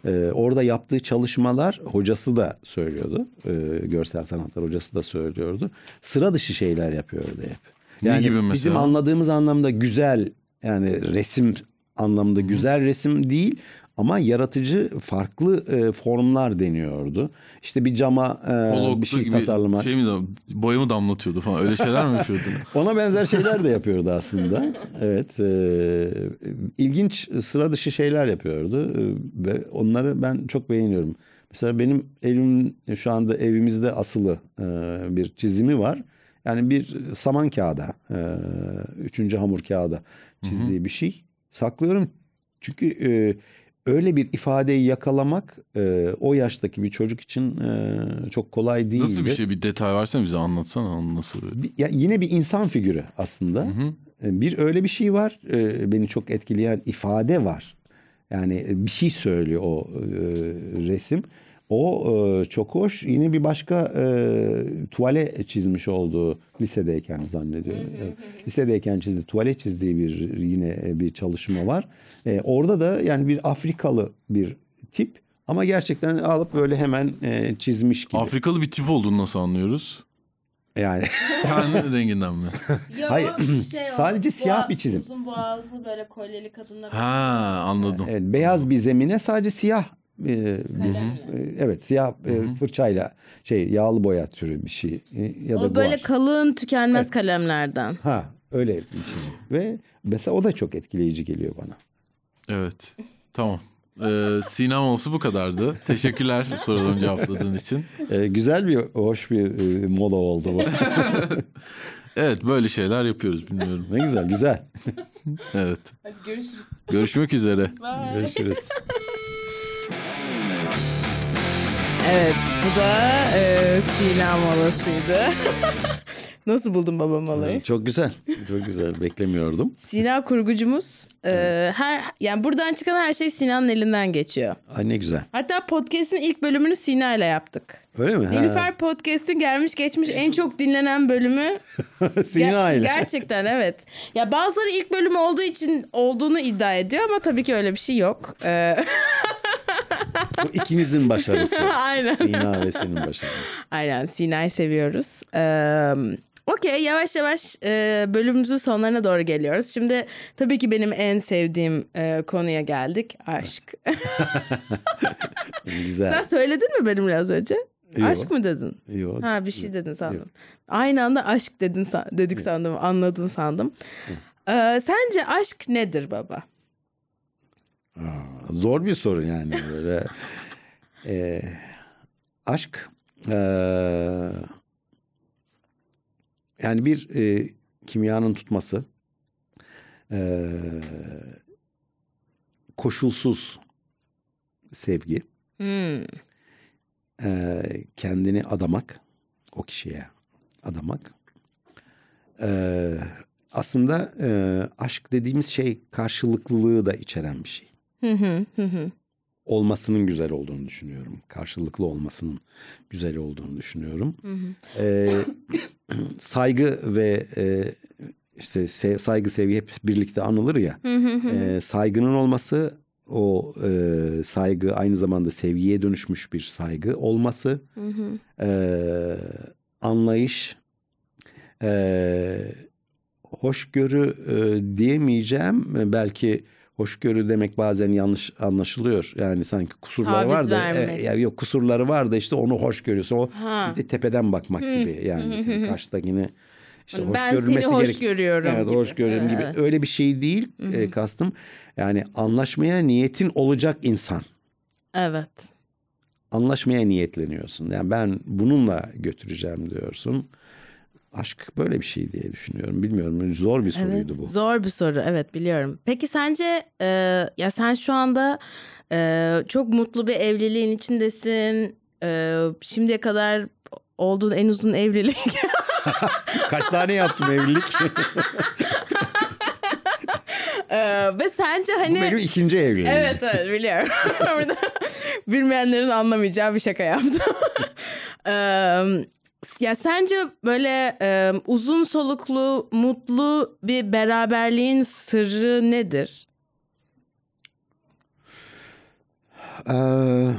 E, orada yaptığı çalışmalar hocası da söylüyordu. E, görsel sanatlar hocası da söylüyordu. Sıra dışı şeyler yapıyordu hep. Ne gibi mesela? Bizim anladığımız anlamda güzel yani resim anlamda güzel resim değil ama yaratıcı farklı e, formlar deniyordu. İşte bir cama e, bir şey gibi tasarlamak. şey mi de boyamı damlatıyordu falan öyle şeyler mi yapıyordu? Ona benzer şeyler de yapıyordu aslında. Evet. E, ilginç sıra dışı şeyler yapıyordu E, ve onları ben çok beğeniyorum. Mesela benim elim şu anda evimizde asılı e, bir çizimi var. Yani bir saman kağıda, e, üçüncü hamur kağıda çizdiği bir şey. Saklıyorum çünkü e, öyle bir ifadeyi yakalamak e, o yaştaki bir çocuk için e, çok kolay değil. Nasıl bir şey bir detay varsa bize anlatsana onu nasıl. Bir- ya yine bir insan figürü aslında. Hı hı. E, Bir öyle bir şey var. e, Beni çok etkileyen ifade var. Yani e, bir şey söylüyor o e, resim. O e, çok hoş. Yine bir başka e, tuvale çizmiş olduğu lisedeyken zannediyorum. Evet. Lisedeyken çizdi, tuvale çizdiği bir yine e, bir çalışma var. E, orada da yani bir Afrikalı bir tip ama gerçekten alıp böyle hemen e, çizmiş gibi. Afrikalı bir tip olduğunu nasıl anlıyoruz? yani Ten renginden mi? Hayır, sadece siyah bir çizim. Uzun boğazlı böyle kolyeli kadınlar. Ha anladım. Evet, beyaz bir zemine sadece siyah e, evet siyah e, fırçayla şey yağlı boya türü bir şey e, ya da O böyle guaj. kalın tükenmez kalemlerden. ha öyle bir çizim ve mesela o da çok etkileyici geliyor bana. Evet. Tamam. Ee, Sinem olsu bu kadardı. Teşekkürler sorularımı cevapladığın için. E, güzel bir hoş bir e, mola oldu bu. Evet böyle şeyler yapıyoruz bilmiyorum. ne güzel güzel. Evet. Hadi görüşürüz. Görüşmek üzere. Görüşürüz. Evet bu da e, Sina molasıydı. Nasıl buldun baba molayı? çok güzel. Çok güzel. Beklemiyordum. Sina kurgucumuz e, her yani buradan çıkan her şey Sina'nın elinden geçiyor. Ay ne güzel. Hatta podcast'in ilk bölümünü Sina ile yaptık. Öyle mi? Nilüfer podcast'in gelmiş geçmiş en çok dinlenen bölümü. Sina Ger- ile. Gerçekten evet. Ya bazıları ilk bölümü olduğu için olduğunu iddia ediyor ama tabii ki öyle bir şey yok. Ee, Bu ikinizin başarısı. Aynen. Sina ve senin başarın. Aynen Sina'yı seviyoruz. Ee, Okey yavaş yavaş e, bölümümüzün sonlarına doğru geliyoruz. Şimdi tabii ki benim en sevdiğim e, konuya geldik. Aşk. Güzel. Sen söyledin mi benimle az önce? Yok. Aşk mı dedin? Yok. Ha bir şey dedin sandım. Yok. Aynı anda aşk dedin dedik sandım. Anladın sandım. Ee, sence aşk nedir baba? Aa, zor bir soru yani böyle. Ee, aşk ee, yani bir e, kimyanın tutması ee, koşulsuz sevgi Hmm. ee, kendini adamak o kişiye adamak Ee, aslında e, aşk dediğimiz şey karşılıklılığı da içeren bir şey Hı hı hı hı. olmasının güzel olduğunu düşünüyorum. Karşılıklı olmasının güzel olduğunu düşünüyorum. Ee, saygı ve e, işte sev- saygı sevgi hep birlikte anılır ya. Ee, saygının olması o e, saygı aynı zamanda sevgiye dönüşmüş bir saygı olması. Ee, anlayış, e, hoşgörü e, diyemeyeceğim. Belki hoşgörü demek bazen yanlış anlaşılıyor. Yani sanki kusurları Taviz var da e, ya yok kusurları var da işte onu hoş görüyorsun. O Ha. bir de tepeden bakmak gibi yani sen karşıdakini işte hoş Ben seni görülmesi hoş gerek- görüyorum Evet, gibi. hoş görüyorum gibi. Öyle bir şey değil e, kastım. Yani anlaşmaya niyetin olacak insan Evet. anlaşmaya niyetleniyorsun. Yani ben bununla götüreceğim diyorsun. Aşk böyle bir şey diye düşünüyorum. Bilmiyorum zor bir soruydu Evet, bu. Zor bir soru evet biliyorum. Peki sence e, ya sen şu anda e, çok mutlu bir evliliğin içindesin. E, şimdiye kadar olduğun en uzun evlilik. Kaç tane yaptım evlilik? E, ve sence bu hani benim ikinci evliliğim. Evet evet biliyorum. Bilmeyenlerin anlamayacağı bir şaka yaptım. Eee, ya sence böyle e, uzun soluklu, mutlu bir beraberliğin sırrı nedir? Ee,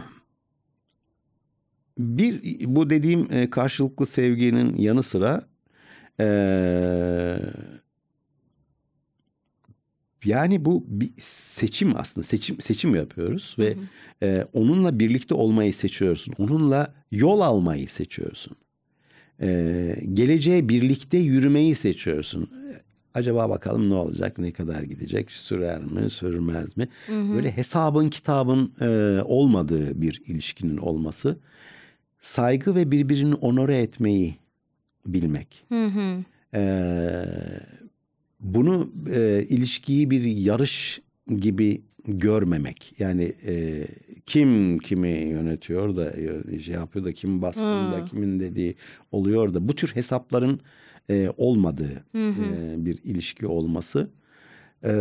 bir bu dediğim e, karşılıklı sevginin yanı sıra e, yani bu bir seçim aslında seçim seçim yapıyoruz ve e, onunla birlikte olmayı seçiyorsun. Onunla yol almayı seçiyorsun. E, geleceğe birlikte yürümeyi seçiyorsun. Acaba bakalım ne olacak, ne kadar gidecek, sürer mi, sürmez mi? Böyle hesabın kitabın e, olmadığı bir ilişkinin olması, saygı ve birbirini onore etmeyi bilmek. Hı hı. E, bunu e, ilişkiyi bir yarış gibi görmemek. Yani e, kim kimi yönetiyor da e, şey yapıyor da kim baskında kimin dediği oluyor da bu tür hesapların e, olmadığı e, bir ilişki olması. E,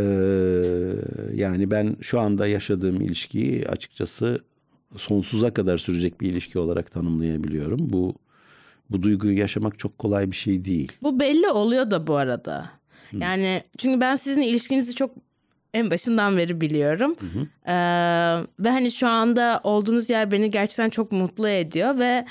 yani ben şu anda yaşadığım ilişkiyi açıkçası sonsuza kadar sürecek bir ilişki olarak tanımlayabiliyorum. Bu bu duyguyu yaşamak çok kolay bir şey değil. Bu belli oluyor da bu arada. Yani çünkü ben sizin ilişkinizi çok en başından beri biliyorum. Ee, ve hani şu anda olduğunuz yer beni gerçekten çok mutlu ediyor ve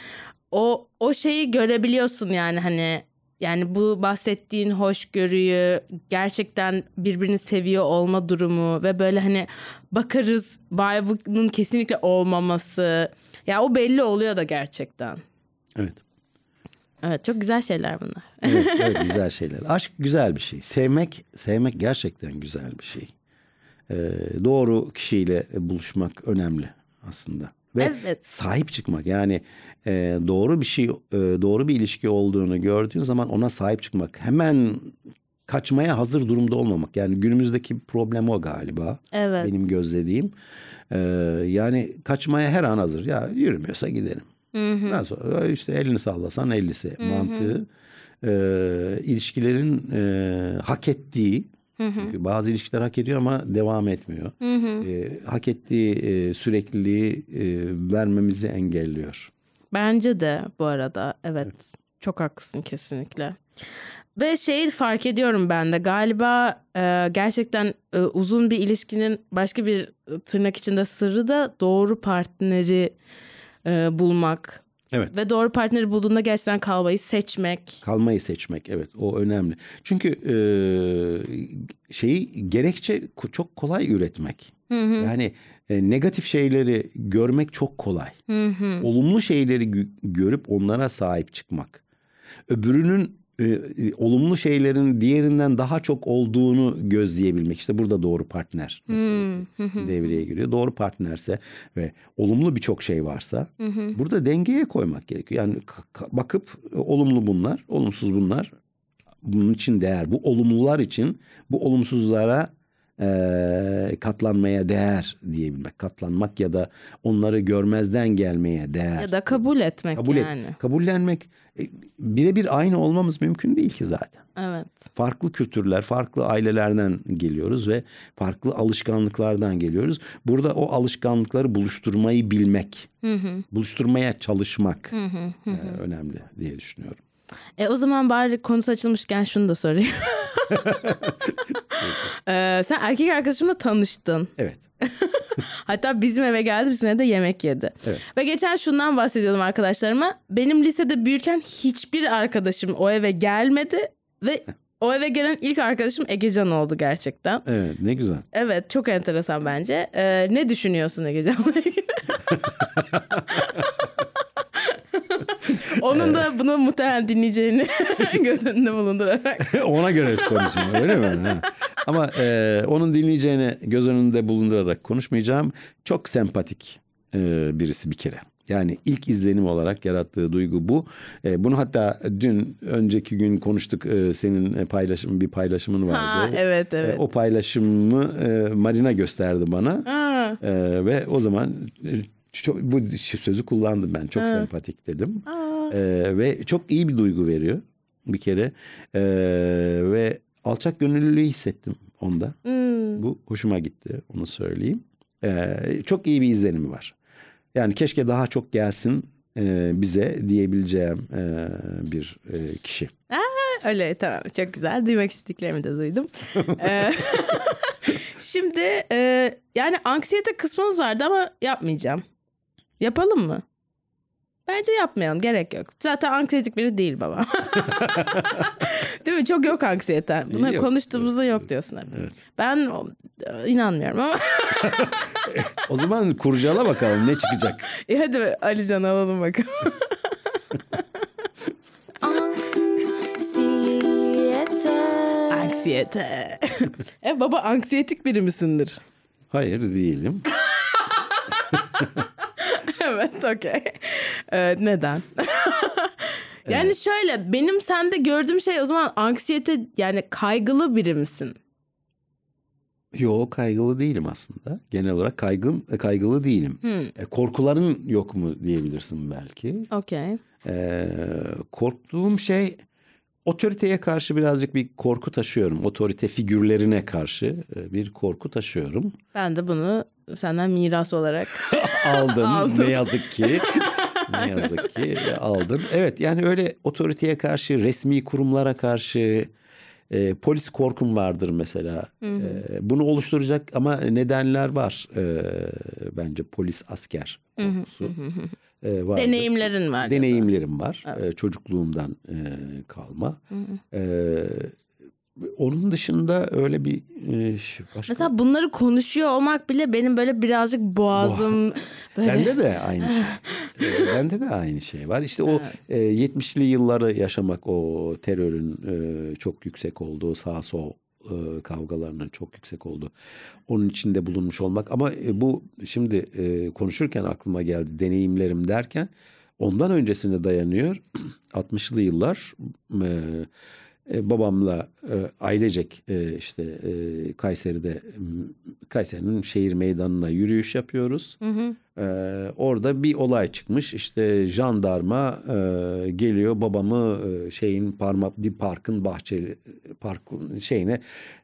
o o şeyi görebiliyorsun yani hani yani bu bahsettiğin hoşgörüyü gerçekten birbirini seviyor olma durumu ve böyle hani bakarız bunun kesinlikle olmaması. Ya o belli oluyor da gerçekten. Evet. Evet çok güzel şeyler bunlar. Evet, evet güzel şeyler. Aşk güzel bir şey. Sevmek, sevmek gerçekten güzel bir şey. Ee, doğru kişiyle buluşmak önemli aslında. Ve Evet. sahip çıkmak yani e, doğru bir şey, e, doğru bir ilişki olduğunu gördüğün zaman ona sahip çıkmak. Hemen kaçmaya hazır durumda olmamak. Yani günümüzdeki problem o galiba. Evet. Benim gözlediğim. Ee, yani kaçmaya her an hazır. Ya yürümüyorsa gidelim. Nasıl işte elini sallasan ellisi mantığı e, ilişkilerin e, hak ettiği çünkü bazı ilişkiler hak ediyor ama devam etmiyor. E, hak ettiği e, sürekliliği e, vermemizi engelliyor. Bence de bu arada evet, çok haklısın kesinlikle. Ve şeyi fark ediyorum ben de galiba e, gerçekten e, uzun bir ilişkinin başka bir e, tırnak içinde sırrı da doğru partneri e, bulmak. Evet. Ve doğru partneri bulduğunda gerçekten kalmayı seçmek. Kalmayı seçmek evet o önemli. Çünkü e, şeyi gerekçe çok kolay üretmek. Yani e, negatif şeyleri görmek çok kolay. Olumlu şeyleri gö- görüp onlara sahip çıkmak. Öbürünün e, e, olumlu şeylerin diğerinden daha çok olduğunu gözleyebilmek. İşte burada doğru partner meselesi devreye giriyor. Doğru partnerse ve olumlu birçok şey varsa burada dengeye koymak gerekiyor. Yani bakıp e, olumlu bunlar, olumsuz bunlar. Bunun için değer. Bu olumlular için bu olumsuzlara e, katlanmaya değer diyebilmek. Katlanmak ya da onları görmezden gelmeye değer. Ya da kabul etmek Kabul et- yani. kabullenmek e, birebir aynı olmamız mümkün değil ki zaten. Evet. Farklı kültürler, farklı ailelerden geliyoruz ve farklı alışkanlıklardan geliyoruz. Burada o alışkanlıkları buluşturmayı bilmek, buluşturmaya çalışmak e, önemli diye düşünüyorum. E o zaman bari konusu açılmışken şunu da sorayım. Ee, sen erkek arkadaşımla tanıştın. Evet. Hatta bizim eve geldi bizimle de yemek yedi. Evet. Ve geçen şundan bahsediyordum arkadaşlarıma. Benim lisede büyürken hiçbir arkadaşım o eve gelmedi. Ve o eve gelen ilk arkadaşım Egecan oldu gerçekten. Evet ne güzel. Evet çok enteresan bence. Ee, ne düşünüyorsun Egecan'la ilgili? Onun da bunu muhtemelen dinleyeceğini göz önünde bulundurarak. Ona göre konuşayım öyle mi? Ha. Ama e, onun dinleyeceğini göz önünde bulundurarak konuşmayacağım. Çok sempatik e, birisi bir kere. Yani ilk izlenim olarak yarattığı duygu bu. E, bunu hatta dün önceki gün konuştuk. E, senin paylaşım bir paylaşımın vardı. Ha, evet, evet. E, o paylaşımı e, Marina gösterdi bana. Ha. E, ve o zaman e, çok, bu sözü kullandım ben. Çok sempatik dedim. E, ve çok iyi bir duygu veriyor bir kere. E, ve alçak gönüllülüğü hissettim onda. Hmm. Bu hoşuma gitti onu söyleyeyim. E, çok iyi bir izlenimi var. Yani keşke daha çok gelsin e, bize diyebileceğim e, bir e, kişi. Öyle tamam çok güzel. Duymak istediklerimi de duydum. Ee, Şimdi e, yani anksiyete kısmımız vardı ama yapmayacağım. Yapalım mı? Bence yapmayalım gerek yok. Zaten anksiyetik biri değil baba. değil mi? Çok yok anksiyete. Bunu Yok, konuştuğumuzda yok diyorsun hep. Ben e, inanmıyorum ama. O zaman kurcala bakalım ne çıkacak. e hadi Alican alalım bakalım. Anksiyete. Anksiyete. e baba anksiyetik biri misindir? Hayır değilim. Evet okey. Ee, neden? yani şöyle benim sende gördüğüm şey o zaman anksiyete yani kaygılı biri misin? Yo kaygılı değilim aslında. Genel olarak kaygım e, kaygılı değilim. E, korkuların yok mu diyebilirsin belki. Okey. E, korktuğum şey otoriteye karşı birazcık bir korku taşıyorum. Otorite figürlerine karşı e, bir korku taşıyorum. Ben de bunu senden miras olarak Aldım, Aldım. ne yazık ki. ne yazık ki aldım. Evet yani öyle otoriteye karşı, resmi kurumlara karşı e, polis korkum vardır mesela. E, bunu oluşturacak ama nedenler var. E, bence polis asker korkusu. E, vardır. deneyimlerin var. Deneyimlerim var. E, çocukluğumdan e, kalma. E, onun dışında öyle bir e, başka... Mesela bunları konuşuyor olmak bile benim böyle birazcık boğazım böyle Bende de aynı şey. Ee, Bende de aynı şey var. İşte o e, 70'li yılları yaşamak, o terörün e, çok yüksek olduğu, sağ sol e, kavgalarının çok yüksek olduğu, onun içinde bulunmuş olmak. Ama e, bu şimdi e, konuşurken aklıma geldi deneyimlerim derken ondan öncesine dayanıyor. 60'lı yıllar e, e, babamla e, ailecek e, işte e, Kayseri'de Kayseri'nin şehir meydanına yürüyüş yapıyoruz. E, orada bir olay çıkmış. İşte jandarma e, geliyor babamı e, şeyin parmak bir parkın bahçeli parkın şeyine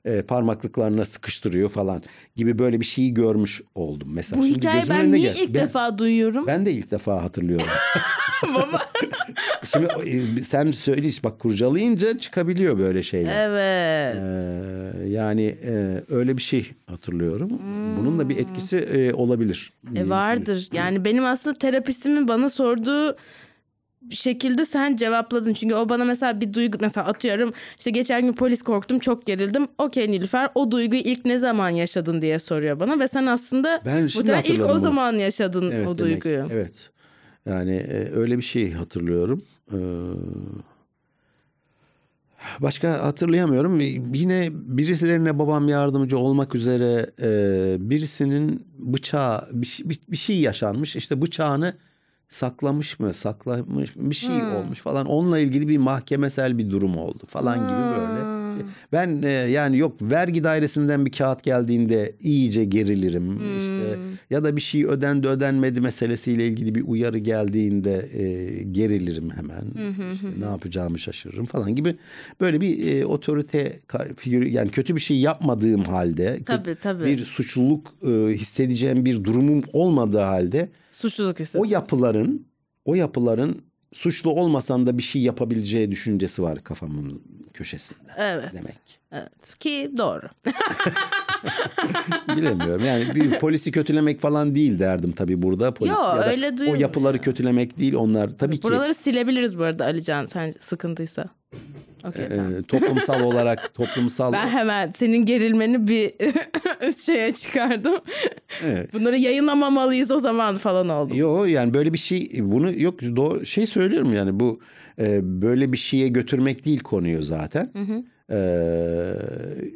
e, parmaklıklarına sıkıştırıyor falan gibi böyle bir şeyi görmüş oldum mesela. Bu Şimdi gözümün ben niye geldi. ilk Ben- defa duyuyorum? ben de ilk defa hatırlıyorum. Baba. Şimdi e, sen söyle bak kurcalayınca çıkabiliyor böyle şeyler. evet. Ee, yani e, öyle bir şey hatırlıyorum. Bunun da bir etkisi e, olabilir. E vardır. Yani benim aslında terapistimin bana sorduğu şekilde sen cevapladın. Çünkü o bana mesela bir duygu mesela atıyorum işte geçen gün polis korktum çok gerildim. Okey Nilüfer o duyguyu ilk ne zaman yaşadın diye soruyor bana ve sen aslında Ben şimdi muhtemelen ilk o bunu. zaman yaşadın Evet, o demek. duyguyu. Evet. Yani e, öyle bir şey hatırlıyorum. Ee, başka hatırlayamıyorum. Yine birisilerine babam yardımcı olmak üzere e, birisinin bıçağı bir, şey- bir, bir şey yaşanmış. İşte bıçağını saklamış mı saklamış bir şey olmuş falan onunla ilgili bir mahkemesel bir durum oldu falan gibi böyle. Ben e, yani yok vergi dairesinden bir kağıt geldiğinde iyice gerilirim. İşte ya da bir şey ödendi ödenmedi meselesiyle ilgili bir uyarı geldiğinde e, gerilirim hemen. İşte ne yapacağımı şaşırırım falan gibi. Böyle bir e, otorite figürü yani kötü bir şey yapmadığım halde Tabii, tabii. bir suçluluk e, hissedeceğim bir durumum olmadığı halde Suçluluk hissi. o yapıların o yapıların suçlu olmasan da bir şey yapabileceği düşüncesi var kafamın köşesinde. Evet. Demek. Evet. Ki doğru. Bilemiyorum. Yani bir polisi kötülemek falan değil derdim tabii burada. Polis Yo, ya da öyle o yapıları ya. kötülemek değil onlar tabii ki Buraları silebiliriz bu arada Alican sen sıkıntıysa. Okey tamam. e, toplumsal olarak toplumsal Ben hemen senin gerilmeni bir şeye çıkardım. Evet. Bunları yayınlamamalıyız o zaman falan oldum. Yo yani böyle bir şey bunu yok doğru şey söylüyorum yani bu e, böyle bir şeye götürmek değil konuyu zaten. E,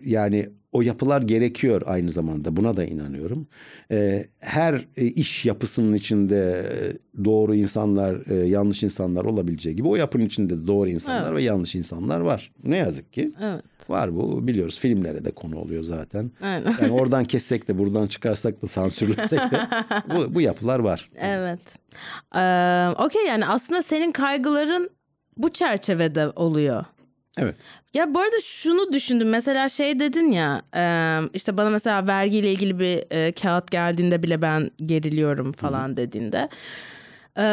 yani o yapılar gerekiyor aynı zamanda buna da inanıyorum. E, her e, iş yapısının içinde e, doğru insanlar, e, yanlış insanlar olabileceği gibi o yapının içinde de doğru insanlar Evet. ve yanlış insanlar var. Ne yazık ki. Evet. Var bu biliyoruz filmlere de konu oluyor zaten. Aynen. Yani oradan kessek de buradan çıkarsak da sansürlesek de bu, bu yapılar var. Evet. Ee, Okey yani aslında senin kaygıların bu çerçevede oluyor. Evet. Ya bu arada şunu düşündüm. Mesela şey dedin ya işte bana mesela vergiyle ilgili bir kağıt geldiğinde bile ben geriliyorum falan dediğinde. E,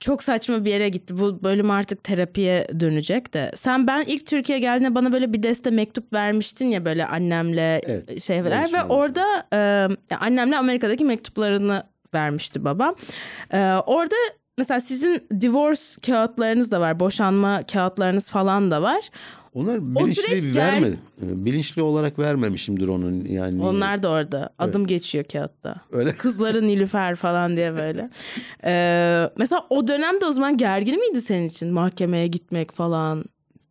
çok saçma bir yere gitti. Bu bölüm artık terapiye dönecek de. Sen ben ilk Türkiye geldiğinde bana böyle bir deste mektup vermiştin ya böyle annemle Evet, şeyler ve yazışmalar. orada e, annemle Amerika'daki mektuplarını vermişti babam. E, orada mesela sizin divorce kağıtlarınız da var. Boşanma kağıtlarınız falan da var. Onlar bilinçli gel- vermedim. Bilinçli olarak vermemişimdir onun yani. Onlar da orada. Adım geçiyor kağıtta. Öyle. Kızları Nilüfer falan diye böyle. Ee, mesela o dönemde o zaman gergin miydi senin için mahkemeye gitmek falan?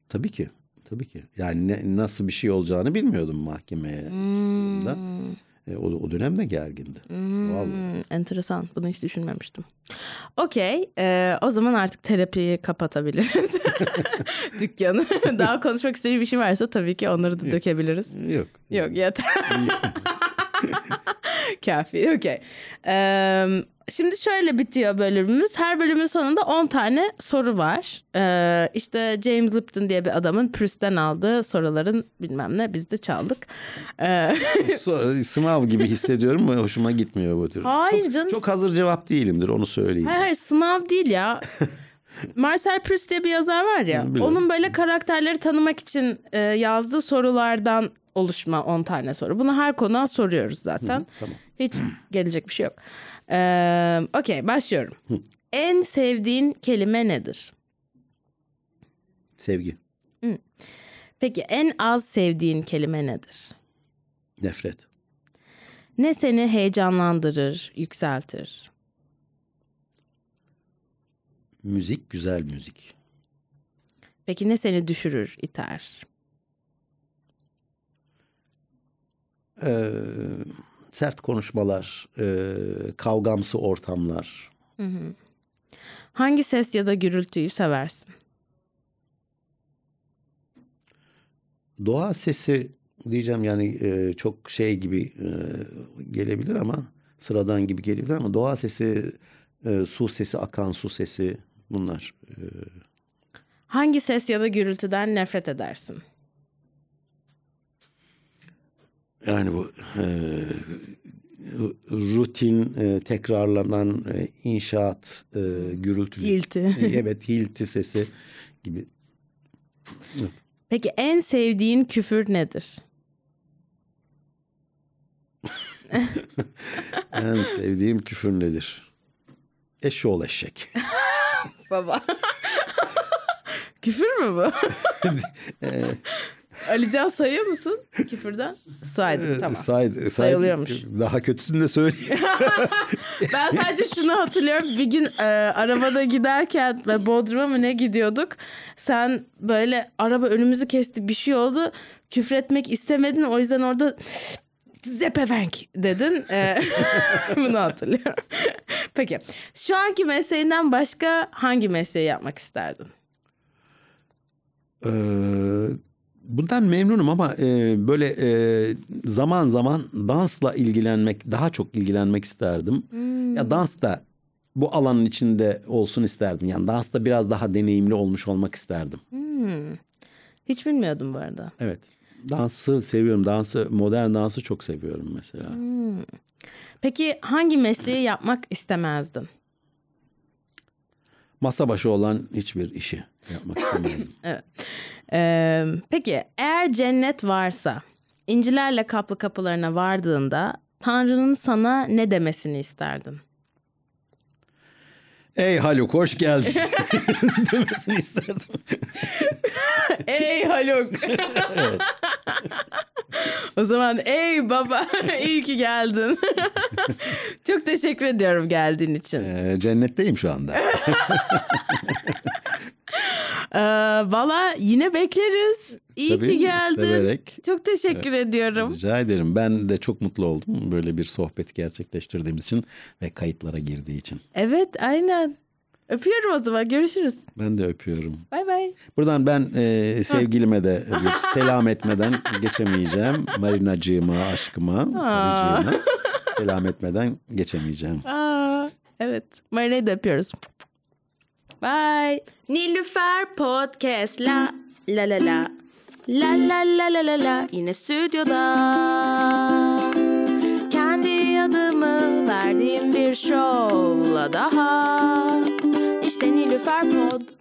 Tabii ki. Tabii ki. Yani ne- nasıl bir şey olacağını bilmiyordum mahkemeye. Hmm. çıktığımda. E, o, o dönem de gergindi. Vallahi. Hmm, enteresan. Bunu hiç düşünmemiştim. Okey. e, o zaman artık terapiyi kapatabiliriz. Dükkanı. Daha konuşmak istediği bir şey varsa tabii ki onları da dökebiliriz. Yok. Yok yeter. Kafi. Okey. Ee, şimdi şöyle bitiyor bölümümüz. Her bölümün sonunda 10 tane soru var. Ee, işte James Lipton diye bir adamın Proust'ten aldığı soruların bilmem ne biz de çaldık. Ee, Sonra sınav gibi hissediyorum ama hoşuma gitmiyor bu tür. Hayır çok, canım. Çok hazır cevap değilimdir onu söyleyeyim. hayır hayır sınav değil ya. Marcel Proust diye bir yazar var ya. Biliyorum. Onun böyle karakterleri tanımak için e, yazdığı sorulardan oluşma 10 tane soru. Bunu her konuğa soruyoruz zaten. tamam. Hiç gelecek bir şey yok. Ee, Okey başlıyorum. En sevdiğin kelime nedir? Sevgi, Peki en az sevdiğin kelime nedir? nefret, Ne seni heyecanlandırır, yükseltir? müzik, güzel müzik. Peki ne seni düşürür, iter? Ee, sert konuşmalar, e, kavgamsı ortamlar. Hangi ses ya da gürültüyü seversin? Doğa sesi diyeceğim yani e, çok şey gibi e, gelebilir ama sıradan gibi gelebilir ama doğa sesi, e, su sesi, akan su sesi bunlar. E, Hangi ses ya da gürültüden nefret edersin? Yani bu e, rutin e, tekrarlanan e, inşaat e, gürültülü. Hilti. evet hilti sesi gibi. Peki en sevdiğin küfür nedir? En sevdiğim küfür nedir? Eşoğlu eşek. Baba. Küfür mü bu? Alican sayıyor musun küfürden? Saydık tamam. Say- say- Sayılıyormuş. Daha kötüsünü de söyleyeyim. Ben sadece şunu hatırlıyorum. Bir gün e, arabada giderken ve Bodrum'a mı ne gidiyorduk? Sen böyle araba önümüzü kesti bir şey oldu. Küfretmek istemedin. O yüzden orada Zepevenk dedin. E, bunu hatırlıyorum. Peki. Şu anki mesleğinden başka hangi mesleği yapmak isterdin? Ee, bundan memnunum ama e, böyle e, zaman zaman dansla ilgilenmek, daha çok ilgilenmek isterdim. Ya dans da bu alanın içinde olsun isterdim. Yani dansta biraz daha deneyimli olmuş olmak isterdim. Hiç bilmiyordum bu arada. Evet. Dansı seviyorum. Dansı, modern dansı çok seviyorum mesela. Peki hangi mesleği yapmak istemezdin? Masa başı olan hiçbir işi yapmak istemezdim. Evet. Ee, peki eğer cennet varsa incilerle kaplı kapılarına vardığında Tanrı'nın sana ne demesini isterdin? Ey Haluk hoş geldin demesini isterdim. Ey Haluk. o zaman ey baba iyi ki geldin. Çok teşekkür ediyorum geldiğin için. Ee, cennetteyim şu anda. Ee, Valla yine bekleriz. İyi Tabii, ki geldin. severek. Çok teşekkür ediyorum. Rica ederim. Ben de çok mutlu oldum böyle bir sohbet gerçekleştirdiğimiz için ve kayıtlara girdiği için. Evet aynen. Öpüyorum o zaman görüşürüz. Ben de öpüyorum. Bay bay. Buradan ben e, sevgilime de bir selam etmeden geçemeyeceğim. Marinacığıma, aşkıma, karıcığıma selam etmeden geçemeyeceğim. Aa, evet. Marina'yı da öpüyoruz. Bye. Nilüfer Podcast la la la la. La la la la la la. Yine stüdyoda. Kendi adımı verdiğim bir şovla daha. je le Pod.